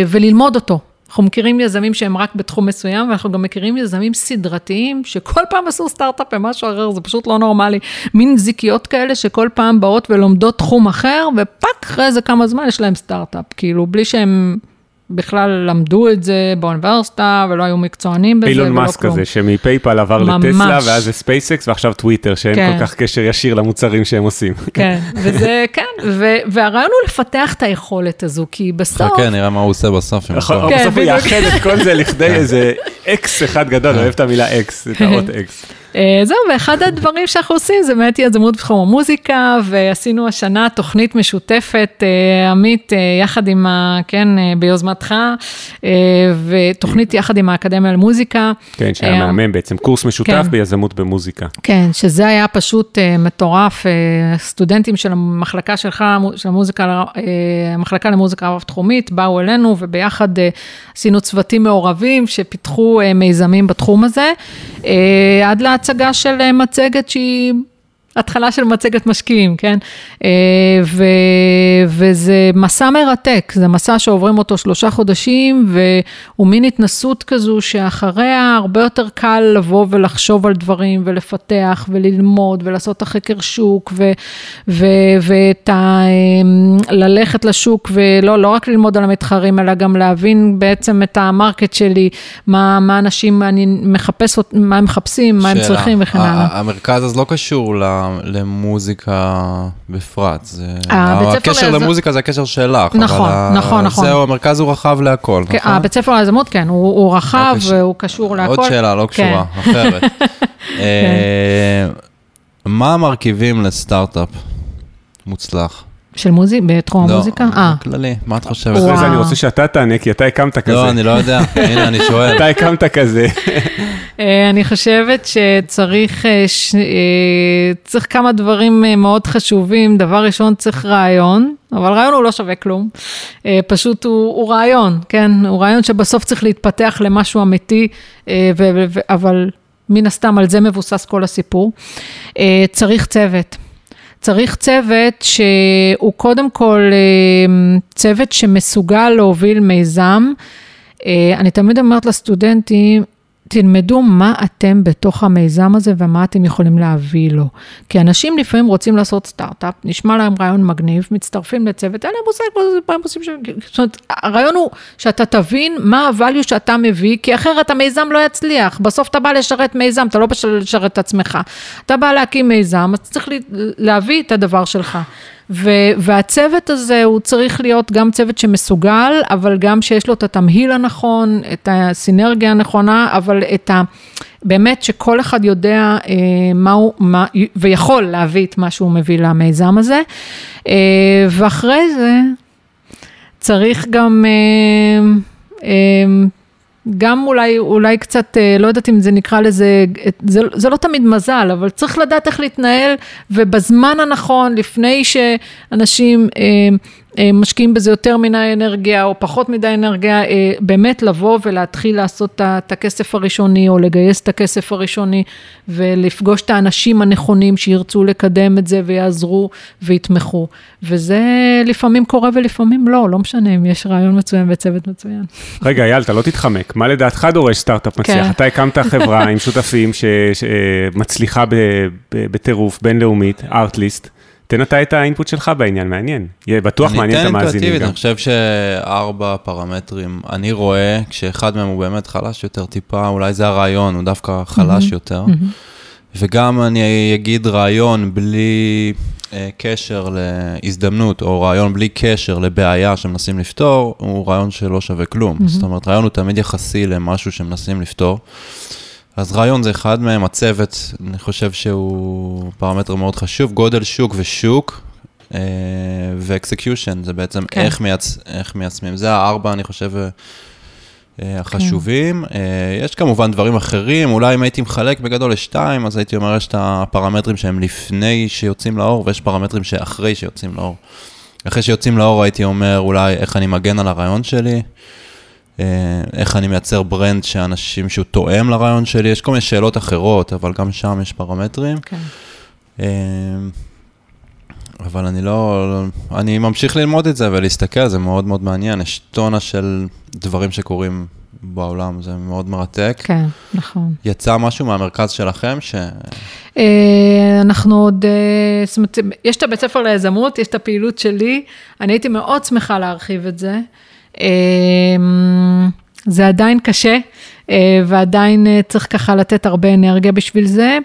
[SPEAKER 1] וללמוד אותו. אנחנו מכירים יזמים שהם רק בתחום מסוים, ואנחנו גם מכירים יזמים סדרתיים, שכל פעם עשו סטארט-אפ במשהו אחר, זה פשוט לא נורמלי. מין זיקיות כאלה שכל פעם באות ולומדות תחום אחר, ופאק, אחרי איזה כמה זמן יש להם סטארט-אפ, כאילו, בלי שהם בכלל למדו את זה באוניברסיטה, ולא היו מקצוענים בזה, ולא כלום.
[SPEAKER 2] אילון מאסק הזה, שמפייפל עבר ממש. לטסלה, ואז זה ספייסקס, ועכשיו טוויטר, שאין כן. כל כך קשר ישיר למוצרים שהם עושים.
[SPEAKER 1] כן, וזה, כן, ו- והרעיון הוא לפתח את היכולת הזו, כי בסוף...
[SPEAKER 3] חכה, נראה מה הוא עושה בסוף.
[SPEAKER 2] נכון, כן, בסוף הוא יאחד את כל זה לכדי איזה אקס אחד גדול, אני אוהב את המילה אקס, את האות אקס.
[SPEAKER 1] אה, זהו, ואחד הדברים שאנחנו עושים זה באמת יזמות בתחום המוזיקה, ועשינו השנה תוכנית משותפת, אה, עמית, אה, יחד עם, ה, כן, ביוזמתך, ותוכנית יחד עם האקדמיה למוזיקה.
[SPEAKER 2] כן, שהיה מהמם בעצם, קורס משותף כן. ביזמות במוזיקה.
[SPEAKER 1] כן, שזה היה פשוט מטורף, סטודנטים של המחלקה שלך, של המוזיקה, המחלקה למוזיקה רב-תחומית, באו אלינו, וביחד עשינו צוותים מעורבים שפיתחו מיזמים בתחום הזה. עד לה... הצגה של אה, מצגת שהיא התחלה של מצגת משקיעים, כן? אה, ו, וזה מסע מרתק, זה מסע שעוברים אותו שלושה חודשים, והוא מין התנסות כזו שאחריה הרבה יותר קל לבוא ולחשוב על דברים ולפתח וללמוד ולעשות את החקר שוק ו, ו, ואת ה... אה, ללכת לשוק ולא לא רק ללמוד על המתחרים, אלא גם להבין בעצם את המרקט שלי, מה, מה אנשים, אני מחפש, מה הם מחפשים, מה הם צריכים וכן הלאה.
[SPEAKER 3] המרכז אז לא קשור ל... למוזיקה בפרט. זה... הקשר לאזור... למוזיקה זה הקשר שלך.
[SPEAKER 1] נכון, אבל נכון, נכון.
[SPEAKER 3] זהו, המרכז הוא רחב להכל,
[SPEAKER 1] כן, נכון? הבית ספר ליזמות, כן, הוא, הוא רחב לא והוא קשור להכל.
[SPEAKER 3] עוד שאלה, לא קשורה, כן. אחרת. אה, מה המרכיבים לסטארט-אפ מוצלח?
[SPEAKER 1] של מוזיק, בתחום לא, המוזיקה?
[SPEAKER 3] לא, אה. כללי, מה את חושבת?
[SPEAKER 2] אחרי זה אני רוצה שאתה תענה, כי אתה הקמת כזה.
[SPEAKER 3] לא, אני לא יודע, הנה, אני שואל.
[SPEAKER 2] אתה הקמת כזה.
[SPEAKER 1] אה, אני חושבת שצריך אה, אה, צריך כמה דברים מאוד חשובים. דבר ראשון, צריך רעיון, אבל רעיון הוא לא שווה כלום. פשוט הוא, הוא רעיון, כן? הוא רעיון שבסוף צריך להתפתח למשהו אמיתי, אבל מן הסתם על זה מבוסס כל הסיפור. צריך צוות. צריך צוות שהוא קודם כל אה, צוות שמסוגל להוביל מיזם. אה, אני תמיד אומרת לסטודנטים, תלמדו מה אתם בתוך המיזם הזה ומה אתם יכולים להביא לו. כי אנשים לפעמים רוצים לעשות סטארט-אפ, נשמע להם רעיון מגניב, מצטרפים לצוות, אין להם מושג מה הם עושים שם. זאת אומרת, הרעיון הוא שאתה תבין מה ה-value שאתה מביא, כי אחרת המיזם לא יצליח. בסוף אתה בא לשרת מיזם, אתה לא בא לשרת את עצמך. אתה בא להקים מיזם, אז צריך להביא את הדבר שלך. ו- והצוות הזה הוא צריך להיות גם צוות שמסוגל, אבל גם שיש לו את התמהיל הנכון, את הסינרגיה הנכונה, אבל את ה... באמת שכל אחד יודע אה, מה הוא, מה, ויכול להביא את מה שהוא מביא למיזם הזה. אה, ואחרי זה צריך גם... אה, אה, גם אולי, אולי קצת, אה, לא יודעת אם זה נקרא לזה, זה, זה לא תמיד מזל, אבל צריך לדעת איך להתנהל, ובזמן הנכון, לפני שאנשים אה, משקיעים בזה יותר מדי אנרגיה או פחות מדי אנרגיה, אה, באמת לבוא ולהתחיל לעשות את הכסף הראשוני או לגייס את הכסף הראשוני ולפגוש את האנשים הנכונים שירצו לקדם את זה ויעזרו ויתמכו. וזה לפעמים קורה ולפעמים לא, לא משנה אם יש רעיון מצוין וצוות מצוין.
[SPEAKER 2] רגע, אייל, אתה לא תתחמק, מה לדעתך דורש סטארט-אפ מצליח? כן. אתה הקמת חברה עם שותפים שמצליחה בטירוף בינלאומית, ארטליסט. תן אתה את האינפוט שלך בעניין, מעניין. יהיה בטוח מעניין את המאזינים גם.
[SPEAKER 3] אני חושב שארבע פרמטרים, אני רואה, כשאחד מהם הוא באמת חלש יותר טיפה, אולי זה הרעיון, הוא דווקא חלש mm-hmm. יותר. Mm-hmm. וגם אני אגיד רעיון בלי אה, קשר להזדמנות, או רעיון בלי קשר לבעיה שמנסים לפתור, הוא רעיון שלא שווה כלום. Mm-hmm. זאת אומרת, רעיון הוא תמיד יחסי למשהו שמנסים לפתור. אז רעיון זה אחד מהם, הצוות, אני חושב שהוא פרמטר מאוד חשוב, גודל שוק ושוק, אה, ואקסקיושן, זה בעצם כן. איך, מייצ... איך מיישמים. זה הארבע, אני חושב, אה, החשובים. כן. יש כמובן דברים אחרים, אולי אם הייתי מחלק בגדול לשתיים, אז הייתי אומר, יש את הפרמטרים שהם לפני שיוצאים לאור, ויש פרמטרים שאחרי שיוצאים לאור. אחרי שיוצאים לאור הייתי אומר, אולי איך אני מגן על הרעיון שלי. אה, איך אני מייצר ברנד שאנשים, שהוא תואם לרעיון שלי, יש כל מיני שאלות אחרות, אבל גם שם יש פרמטרים. כן. אה, אבל אני לא, אני ממשיך ללמוד את זה ולהסתכל, זה מאוד מאוד מעניין, יש טונה של דברים שקורים בעולם, זה מאוד מרתק.
[SPEAKER 1] כן, נכון.
[SPEAKER 3] יצא משהו מהמרכז שלכם ש...
[SPEAKER 1] אה, אנחנו עוד, זאת אומרת, יש את הבית ספר ליזמות, יש את הפעילות שלי, אני הייתי מאוד שמחה להרחיב את זה. אמ, זה עדיין קשה, אה, ועדיין אה, צריך ככה לתת הרבה אנרגיה בשביל זה,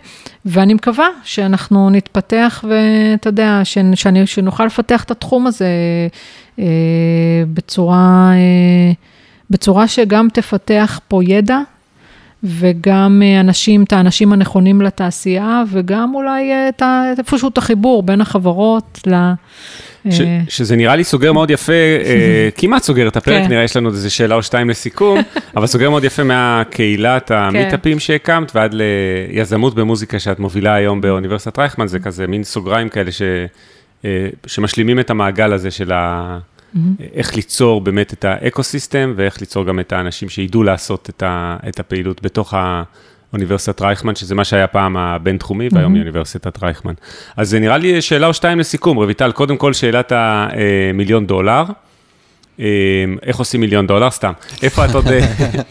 [SPEAKER 1] ואני מקווה שאנחנו נתפתח ואתה יודע, שאני, שנוכל לפתח את התחום הזה אה, בצורה, בצורה שגם תפתח פה ידע. וגם אנשים, את האנשים הנכונים לתעשייה, וגם אולי את איפשהו את החיבור בין החברות ל...
[SPEAKER 2] ש, אה. שזה נראה לי סוגר מאוד יפה, אה, כמעט סוגר את הפרק, כן. נראה יש לנו איזה שאלה או שתיים לסיכום, אבל סוגר מאוד יפה מהקהילת המיטאפים כן. שהקמת ועד ליזמות במוזיקה שאת מובילה היום באוניברסיטת רייכמן, זה כזה מין סוגריים כאלה ש, אה, שמשלימים את המעגל הזה של ה... איך ליצור באמת את האקו-סיסטם ואיך ליצור גם את האנשים שידעו לעשות את, ה, את הפעילות בתוך אוניברסיטת רייכמן, שזה מה שהיה פעם הבינתחומי, והיום היא אוניברסיטת רייכמן. אז זה נראה לי שאלה או שתיים לסיכום. רויטל, קודם כל שאלת המיליון דולר. אמ, איך עושים מיליון דולר? סתם. איפה את עוד,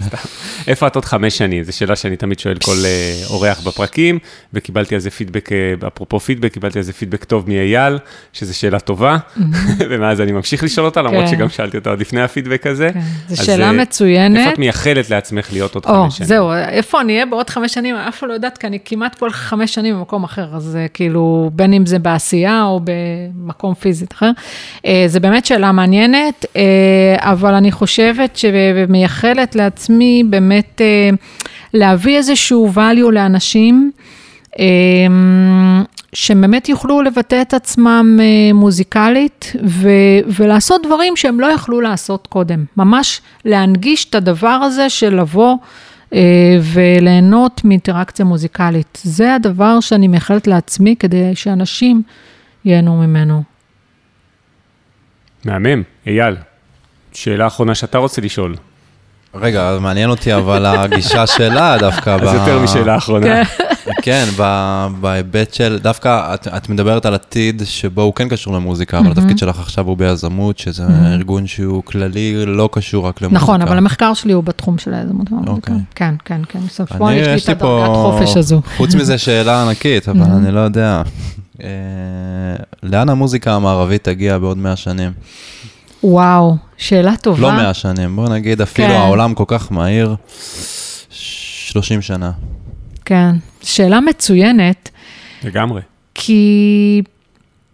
[SPEAKER 2] איפה את עוד חמש שנים? זו שאלה שאני תמיד שואל כל אה, אורח בפרקים, וקיבלתי על זה פידבק, אה, אפרופו פידבק, קיבלתי על זה פידבק טוב מאייל, שזו שאלה טובה, ומאז אני ממשיך לשאול אותה, למרות כן. שגם שאלתי אותה עוד לפני הפידבק הזה. כן,
[SPEAKER 1] זו שאלה אה, מצוינת.
[SPEAKER 2] איפה את מייחלת לעצמך להיות עוד חמש שנים?
[SPEAKER 1] זהו, איפה אני אהיה בעוד חמש שנים? אף פעם לא יודעת, כי אני כמעט כל חמש שנים במקום אחר, אז כאילו, בין אם זה בעשייה או במקום פיזית אחר. זו באמת שאלה מעניינת. אבל אני חושבת ומייחלת לעצמי באמת אה, להביא איזשהו value לאנשים. אה, שבאמת יוכלו לבטא את עצמם אה, מוזיקלית ו- ולעשות דברים שהם לא יכלו לעשות קודם. ממש להנגיש את הדבר הזה של לבוא וליהנות מאינטראקציה מוזיקלית. זה הדבר שאני מייחלת לעצמי כדי שאנשים ייהנו ממנו.
[SPEAKER 2] מהמם, אייל. שאלה אחרונה שאתה רוצה לשאול.
[SPEAKER 3] רגע, מעניין אותי אבל הגישה שלה דווקא.
[SPEAKER 2] אז יותר משאלה אחרונה.
[SPEAKER 3] כן, בהיבט של, דווקא את מדברת על עתיד שבו הוא כן קשור למוזיקה, אבל התפקיד שלך עכשיו הוא ביזמות, שזה ארגון שהוא כללי, לא קשור רק למוזיקה.
[SPEAKER 1] נכון, אבל המחקר שלי הוא בתחום של היזמות. אוקיי. כן, כן, כן, בסוף פה יש לי את הדרגת חופש הזו.
[SPEAKER 3] חוץ מזה שאלה ענקית, אבל אני לא יודע. אה, לאן המוזיקה המערבית תגיע בעוד 100 שנים?
[SPEAKER 1] וואו, שאלה טובה.
[SPEAKER 3] לא 100 שנים, בוא נגיד אפילו כן. העולם כל כך מהיר, 30 שנה.
[SPEAKER 1] כן, שאלה מצוינת.
[SPEAKER 2] לגמרי.
[SPEAKER 1] כי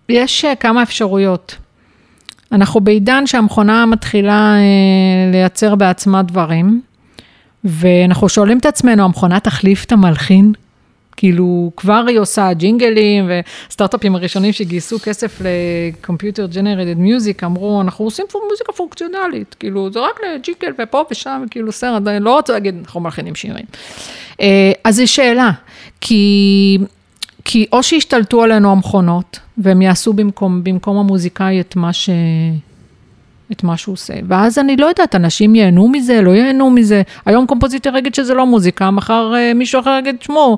[SPEAKER 1] יש אה, כמה אפשרויות. אנחנו בעידן שהמכונה מתחילה אה, לייצר בעצמה דברים, ואנחנו שואלים את עצמנו, המכונה תחליף את המלחין? כאילו, כבר היא עושה ג'ינגלים, וסטארט-אפים הראשונים שגייסו כסף לקומפיוטר ג'נרטד מיוזיק, אמרו, אנחנו עושים פה מוזיקה פונקציונלית, כאילו, זה רק לג'ינגל ופה ושם, כאילו, סרט, אני לא רוצה להגיד, אנחנו מלחינים שירים. אה, אז זו שאלה, כי... כי או שהשתלטו עלינו המכונות, והם יעשו במקום, במקום המוזיקאי את מה ש... את מה שהוא עושה. ואז אני לא יודעת, אנשים ייהנו מזה, לא ייהנו מזה. היום קומפוזיטר יגיד שזה לא מוזיקה, מחר אה, מישהו אחר יגיד, תשמעו,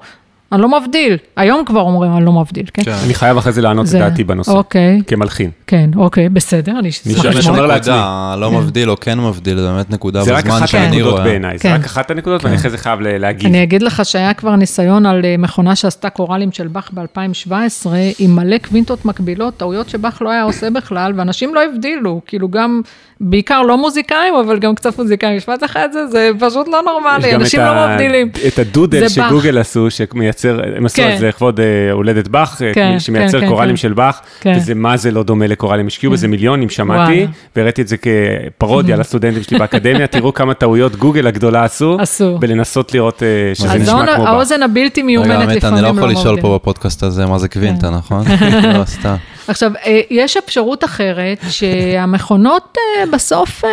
[SPEAKER 1] אני לא מבדיל. היום כבר אומרים, אני לא מבדיל, כן? כן.
[SPEAKER 2] אני חייב אחרי זה לענות את דעתי בנושא. אוקיי. כמלחין.
[SPEAKER 1] כן, אוקיי, בסדר, אני אשמח
[SPEAKER 3] לשמוע. אני שומר לעצמי. לא כן. מבדיל או כן מבדיל, זה באמת נקודה בזמן שאני רואה.
[SPEAKER 2] זה רק אחת הנקודות בעיניי, זה כן. רק אחת הנקודות, ואני אחרי זה חייב להגיב.
[SPEAKER 1] אני אגיד לך שהיה כבר ניסיון על אה, מכונה שעשתה קוראלים של באך ב-2017, עם מלא קווינטות מקבילות, טעויות שבאך לא היה עושה בכלל, ואנשים לא הבדילו, כאילו גם בעיקר לא מוזיקאים, אבל גם קצת מוזיקאים. משפט את זה, זה פשוט לא נורמלי, אנשים לא מבדילים.
[SPEAKER 2] את הדודל שגוגל עשו, שמייצר, הם עשו את זה לכבוד אה, הולדת באך, אה, כן, שמייצר כן, קוראלים כן. של באך, וזה מה זה לא דומה לקוראלים, השקיעו בזה מיליונים, שמעתי, והראיתי את זה כפרודיה לסטודנטים שלי באקדמיה, תראו כמה טעויות גוגל הגדולה עשו, בלנסות לראות אה, שזה נשמע כמו באך.
[SPEAKER 1] האוזן הבלתי מיומנת לפעמים
[SPEAKER 3] לא אני לא יכול לשאול פה בפודקאסט הזה מה זה קווינטה, נכון? לא, סתם.
[SPEAKER 1] עכשיו, יש אפשרות אחרת, שהמכונות בסוף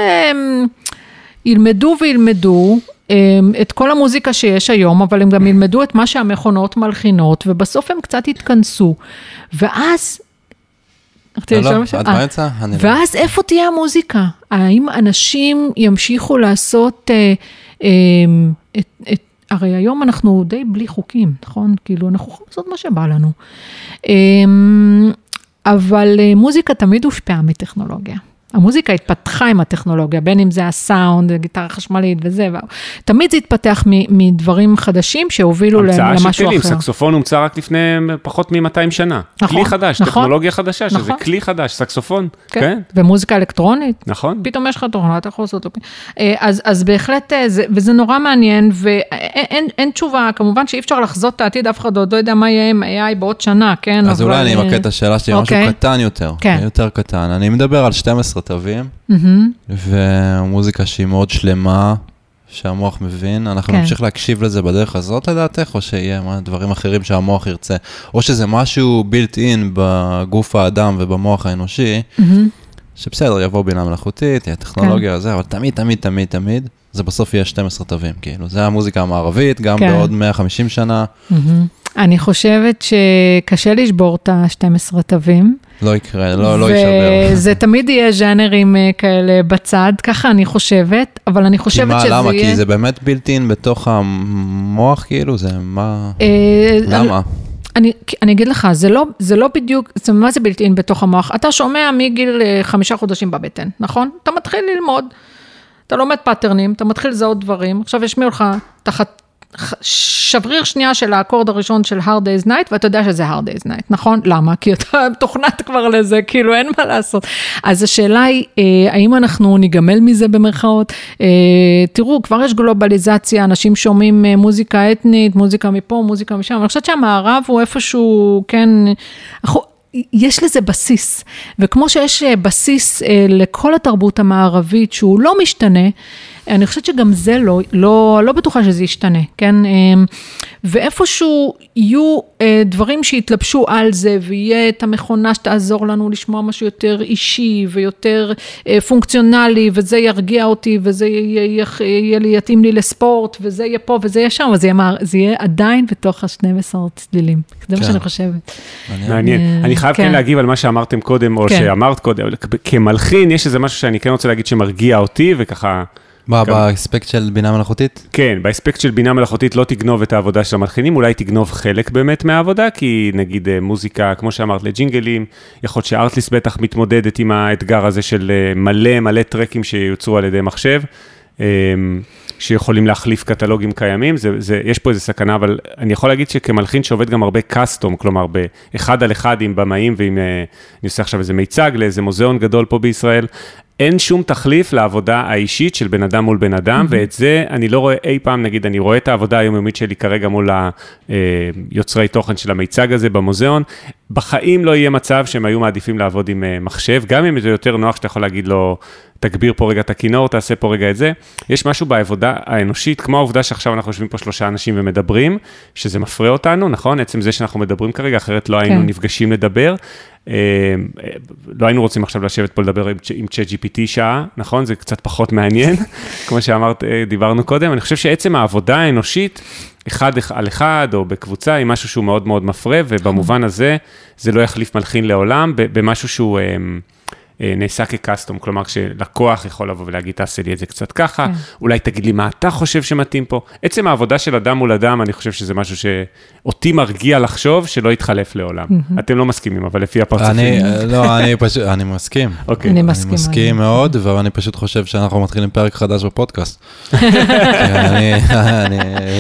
[SPEAKER 1] ילמדו וילמדו את כל המוזיקה שיש היום, אבל הם גם ילמדו את מה שהמכונות מלחינות, ובסוף הם קצת יתכנסו. ואז...
[SPEAKER 3] לא, לא, את אה, באמצע?
[SPEAKER 1] לא. ואז איפה תהיה המוזיקה? האם אנשים ימשיכו לעשות... אה, אמ, את, הרי היום אנחנו די בלי חוקים, נכון? כאילו, אנחנו יכולים לעשות מה שבא לנו. אמ, אבל אה, מוזיקה תמיד הושפעה מטכנולוגיה. המוזיקה התפתחה עם הטכנולוגיה, בין אם זה הסאונד, גיטרה חשמלית וזה, תמיד זה התפתח מדברים חדשים שהובילו למשהו אחר. המצאה של כלים,
[SPEAKER 2] סקסופון הומצא רק לפני פחות מ-200 שנה. נכון, כלי חדש, נכון, טכנולוגיה חדשה, נכון. שזה כלי חדש, סקסופון, כן. כן.
[SPEAKER 1] ומוזיקה אלקטרונית.
[SPEAKER 2] נכון.
[SPEAKER 1] פתאום יש לך תוכנה, אתה יכול לעשות אותו. אה, אז, אז בהחלט, אה, זה, וזה נורא מעניין, ואין אין, אין תשובה, כמובן שאי אפשר לחזות את העתיד, אף אחד עוד לא יודע מה יהיה עם AI בעוד שנה, כן?
[SPEAKER 3] אז אבל... אולי אני אמקד את השאלה שלי, אוקיי. משהו קטן יותר, כן. יותר קטן. אני מדבר על 12 תווים, mm-hmm. ומוזיקה שהיא מאוד שלמה, שהמוח מבין. אנחנו כן. נמשיך להקשיב לזה בדרך הזאת לדעתך, או שיהיה מה, דברים אחרים שהמוח ירצה, או שזה משהו built in בגוף האדם ובמוח האנושי, mm-hmm. שבסדר, יבוא בינה מלאכותית, תהיה טכנולוגיה, כן. זה, אבל תמיד, תמיד, תמיד, תמיד, זה בסוף יהיה 12 תווים, כאילו, זה המוזיקה המערבית, גם כן. בעוד 150 שנה. Mm-hmm.
[SPEAKER 1] אני חושבת שקשה לשבור את ה-12 תווים.
[SPEAKER 3] לא יקרה, לא, לא יישבר.
[SPEAKER 1] וזה תמיד יהיה ז'אנרים אה, כאלה בצד, ככה אני חושבת, אבל אני חושבת
[SPEAKER 3] מה,
[SPEAKER 1] שזה
[SPEAKER 3] למה?
[SPEAKER 1] יהיה...
[SPEAKER 3] כי זה באמת בילטין בתוך המוח, כאילו? זה מה... אה, למה?
[SPEAKER 1] אני, אני אגיד לך, זה לא, זה לא בדיוק, זה, מה זה אין בתוך המוח? אתה שומע מגיל אה, חמישה חודשים בבטן, נכון? אתה מתחיל ללמוד, אתה לומד פאטרנים, אתה מתחיל לזהות דברים, עכשיו ישמיעו לך תחת שבריר שנייה של האקורד הראשון של hard day's night, ואתה יודע שזה hard day's night, נכון? למה? כי אתה תוכנת כבר לזה, כאילו אין מה לעשות. אז השאלה היא, אה, האם אנחנו ניגמל מזה במרכאות? אה, תראו, כבר יש גלובליזציה, אנשים שומעים אה, מוזיקה אתנית, מוזיקה מפה, מוזיקה משם, אני חושבת שהמערב הוא איפשהו, כן, אנחנו... יש לזה בסיס, וכמו שיש בסיס לכל התרבות המערבית שהוא לא משתנה, אני חושבת שגם זה לא, לא, לא בטוחה שזה ישתנה, כן? אמ, ואיפשהו יהיו אה, דברים שיתלבשו על זה, ויהיה את המכונה שתעזור לנו לשמוע משהו יותר אישי ויותר אה, פונקציונלי, וזה ירגיע אותי, וזה יהיה, יהיה לי, יתאים לי לספורט, וזה יהיה פה וזה יהיה שם, אבל זה יהיה, זה יהיה עדיין בתוך ה-12 צלילים. זה מה כן. שאני חושבת.
[SPEAKER 2] מעניין. אה, אני חייב כן. כן להגיב על מה שאמרתם קודם, או כן. שאמרת קודם. כמלחין, יש איזה משהו שאני כן רוצה להגיד שמרגיע אותי, וככה...
[SPEAKER 3] מה, באספקט של בינה מלאכותית?
[SPEAKER 2] כן, באספקט של בינה מלאכותית לא תגנוב את העבודה של המלחינים, אולי תגנוב חלק באמת מהעבודה, כי נגיד אה, מוזיקה, כמו שאמרת, לג'ינגלים, יכול להיות שארטליס בטח מתמודדת עם האתגר הזה של אה, מלא מלא טרקים שיוצרו על ידי מחשב. אמ, שיכולים להחליף קטלוגים קיימים, זה, זה, יש פה איזה סכנה, אבל אני יכול להגיד שכמלחין שעובד גם הרבה קאסטום, כלומר באחד על אחד עם במאים ועם, אה, אני עושה עכשיו איזה מיצג לאיזה מוזיאון גדול פה בישראל, אין שום תחליף לעבודה האישית של בן אדם מול בן אדם, mm-hmm. ואת זה אני לא רואה אי פעם, נגיד, אני רואה את העבודה היומיומית שלי כרגע מול היוצרי תוכן של המיצג הזה במוזיאון, בחיים לא יהיה מצב שהם היו מעדיפים לעבוד עם אה, מחשב, גם אם זה יותר נוח שאתה יכול להגיד לו, תגביר פה רגע את הכינור, תעשה פה רגע את זה. יש משהו בעבודה האנושית, כמו העובדה שעכשיו אנחנו יושבים פה שלושה אנשים ומדברים, שזה מפריע אותנו, נכון? עצם זה שאנחנו מדברים כרגע, אחרת לא היינו כן. נפגשים לדבר. אה, לא היינו רוצים עכשיו לשבת פה לדבר עם צ'אט GPT שעה, נכון? זה קצת פחות מעניין, כמו שאמרת, אה, דיברנו קודם. אני חושב שעצם העבודה האנושית, אחד על אחד או בקבוצה, היא משהו שהוא מאוד מאוד מפרה, ובמובן הזה זה לא יחליף מלחין לעולם, במשהו שהוא... אה, אה, נעשה כקסטום, כלומר שלקוח יכול לבוא ולהגיד, תעשה לי את זה קצת ככה, כן. אולי תגיד לי מה אתה חושב שמתאים פה. עצם העבודה של אדם מול אדם, אני חושב שזה משהו שאותי מרגיע לחשוב שלא יתחלף לעולם. Mm-hmm. אתם לא מסכימים, אבל לפי הפרצופים.
[SPEAKER 3] אני, לא, אני פשוט, אני מסכים.
[SPEAKER 1] אוקיי. אני מסכים.
[SPEAKER 3] אני מסכים מאוד, ואני פשוט חושב שאנחנו מתחילים פרק חדש בפודקאסט. אני, אני,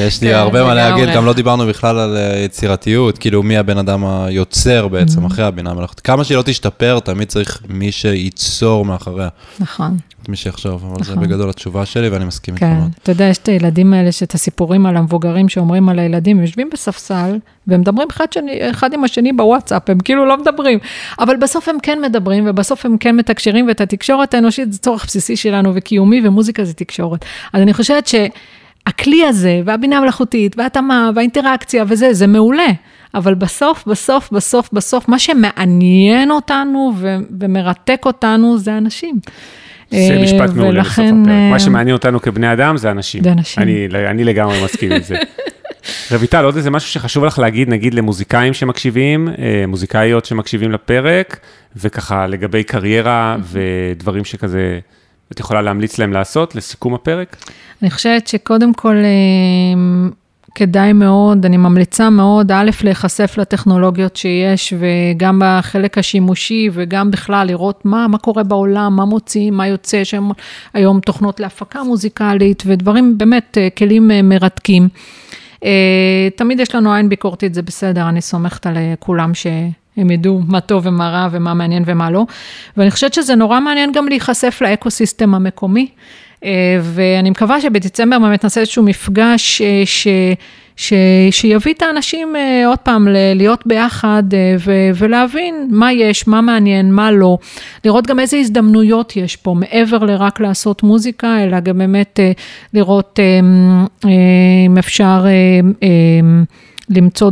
[SPEAKER 3] יש לי כן, הרבה מה להגיד, גם לא דיברנו בכלל על אה, יצירתיות, כאילו מי הבן אדם היוצר בעצם, אחרי הבינה המלאכותית. כמה שהיא לא תשתפר, תמיד צריך מי ש... שייצור מאחוריה.
[SPEAKER 1] נכון.
[SPEAKER 3] את מי שיחשוב, אבל נכון. זה בגדול התשובה שלי ואני מסכים
[SPEAKER 1] איתך כן. מאוד. אתה יודע, יש את הילדים האלה, שאת הסיפורים על המבוגרים שאומרים על הילדים, הם יושבים בספסל והם מדברים אחד, שני, אחד עם השני בוואטסאפ, הם כאילו לא מדברים, אבל בסוף הם כן מדברים ובסוף הם כן מתקשרים, ואת התקשורת האנושית זה צורך בסיסי שלנו וקיומי, ומוזיקה זה תקשורת. אז אני חושבת ש... הכלי הזה, והבינה המלאכותית, וההתאמה, והאינטראקציה וזה, זה מעולה. אבל בסוף, בסוף, בסוף, בסוף, מה שמעניין אותנו ו- ומרתק אותנו זה אנשים.
[SPEAKER 2] זה משפט מעולה בסוף הפרק. מה אה, שמעניין אותנו כבני אדם זה אנשים.
[SPEAKER 1] זה אנשים.
[SPEAKER 2] אני, אני לגמרי מסכים עם זה. רויטל, עוד איזה משהו שחשוב לך להגיד, נגיד למוזיקאים שמקשיבים, אה, מוזיקאיות שמקשיבים לפרק, וככה לגבי קריירה ודברים שכזה, את יכולה להמליץ להם לעשות לסיכום הפרק?
[SPEAKER 1] אני חושבת שקודם כל, אה, כדאי מאוד, אני ממליצה מאוד, א', להיחשף לטכנולוגיות שיש, וגם בחלק השימושי, וגם בכלל לראות מה, מה קורה בעולם, מה מוציאים, מה יוצא, יש היום תוכנות להפקה מוזיקלית, ודברים, באמת, אה, כלים אה, מרתקים. תמיד יש לנו עין ביקורתית, זה בסדר, אני סומכת על כולם ש... הם ידעו מה טוב ומה רע ומה מעניין ומה לא. ואני חושבת שזה נורא מעניין גם להיחשף לאקו-סיסטם המקומי. אה, ואני מקווה שבדצמבר באמת נעשה איזשהו מפגש אה, ש... ש, שיביא את האנשים uh, עוד פעם להיות ביחד ו, ולהבין מה יש, מה מעניין, מה לא, לראות גם איזה הזדמנויות יש פה, מעבר לרק לעשות מוזיקה, אלא גם באמת לראות אם אפשר למצוא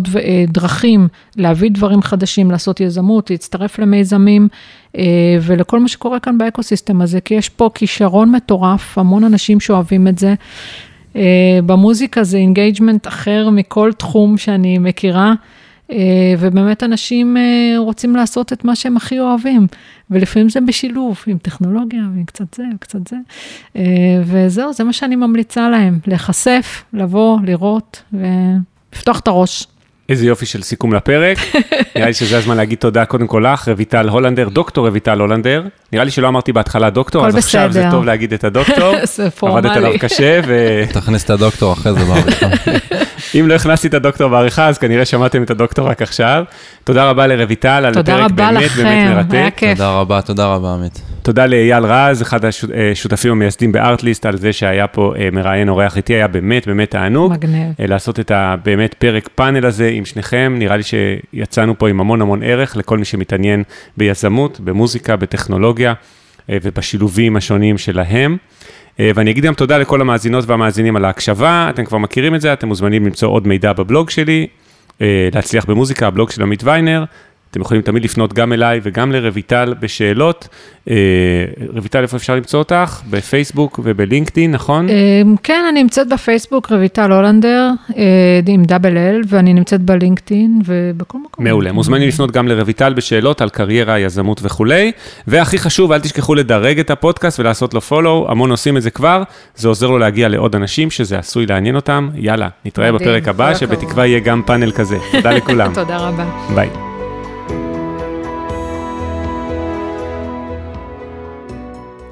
[SPEAKER 1] דרכים, להביא דברים חדשים, לעשות יזמות, להצטרף למיזמים. אה, ולכל מה שקורה כאן באקוסיסטם הזה, כי יש פה כישרון מטורף, המון אנשים שאוהבים את זה. במוזיקה זה engagement אחר מכל תחום שאני מכירה. ובאמת אנשים רוצים לעשות את מה שהם הכי אוהבים, ולפעמים זה בשילוב עם טכנולוגיה ועם קצת זה וקצת זה. וזהו, זה מה שאני ממליצה להם, להיחשף, לבוא, לראות ולפתוח את הראש.
[SPEAKER 2] איזה יופי של סיכום לפרק. נראה לי שזה הזמן להגיד תודה קודם כל לך, רויטל הולנדר, דוקטור רויטל הולנדר. נראה לי שלא אמרתי בהתחלה דוקטור, אז עכשיו זה טוב להגיד את הדוקטור.
[SPEAKER 1] זה פורמלי.
[SPEAKER 2] עבדת עליו קשה ו...
[SPEAKER 3] תכניס את הדוקטור אחרי זה בעריכה.
[SPEAKER 2] אם לא הכנסתי את הדוקטור בעריכה, אז כנראה שמעתם את הדוקטור רק עכשיו. תודה רבה לרויטל על הפרק באמת באמת מרתק. היה
[SPEAKER 3] כיף. תודה רבה, תודה רבה, עמית.
[SPEAKER 2] תודה לאייל רז, אחד השותפים המייסדים בארטליסט, על זה שהיה פה אה, מראיין אורח איתי, היה באמת באמת תענוג.
[SPEAKER 1] מגניב.
[SPEAKER 2] אה, לעשות את הבאמת פרק פאנל הזה עם שניכם, נראה לי שיצאנו פה עם המון המון ערך לכל מי שמתעניין ביזמות, במוזיקה, בטכנולוגיה אה, ובשילובים השונים שלהם. ואני אגיד גם תודה לכל המאזינות והמאזינים על ההקשבה, אתם כבר מכירים את זה, אתם מוזמנים למצוא עוד מידע בבלוג שלי, להצליח במוזיקה, הבלוג של עמית ויינר. אתם יכולים תמיד לפנות גם אליי וגם לרויטל בשאלות. אה, רויטל, איפה אפשר למצוא אותך? בפייסבוק ובלינקדאין, נכון? אה,
[SPEAKER 1] כן, אני נמצאת בפייסבוק, רויטל הולנדר, אה, עם דאבל אל, ואני נמצאת בלינקדאין ובכל מקום.
[SPEAKER 2] מעולה, מוזמנים לפנות גם לרויטל בשאלות על קריירה, יזמות וכולי. והכי חשוב, אל תשכחו לדרג את הפודקאסט ולעשות לו פולו, המון עושים את זה כבר, זה עוזר לו להגיע לעוד אנשים שזה עשוי לעניין אותם. יאללה, נתראה בפרק הבא, שבתקווה יהיה גם פאנל כזה. תודה לכולם.
[SPEAKER 1] תודה רבה.
[SPEAKER 2] ביי.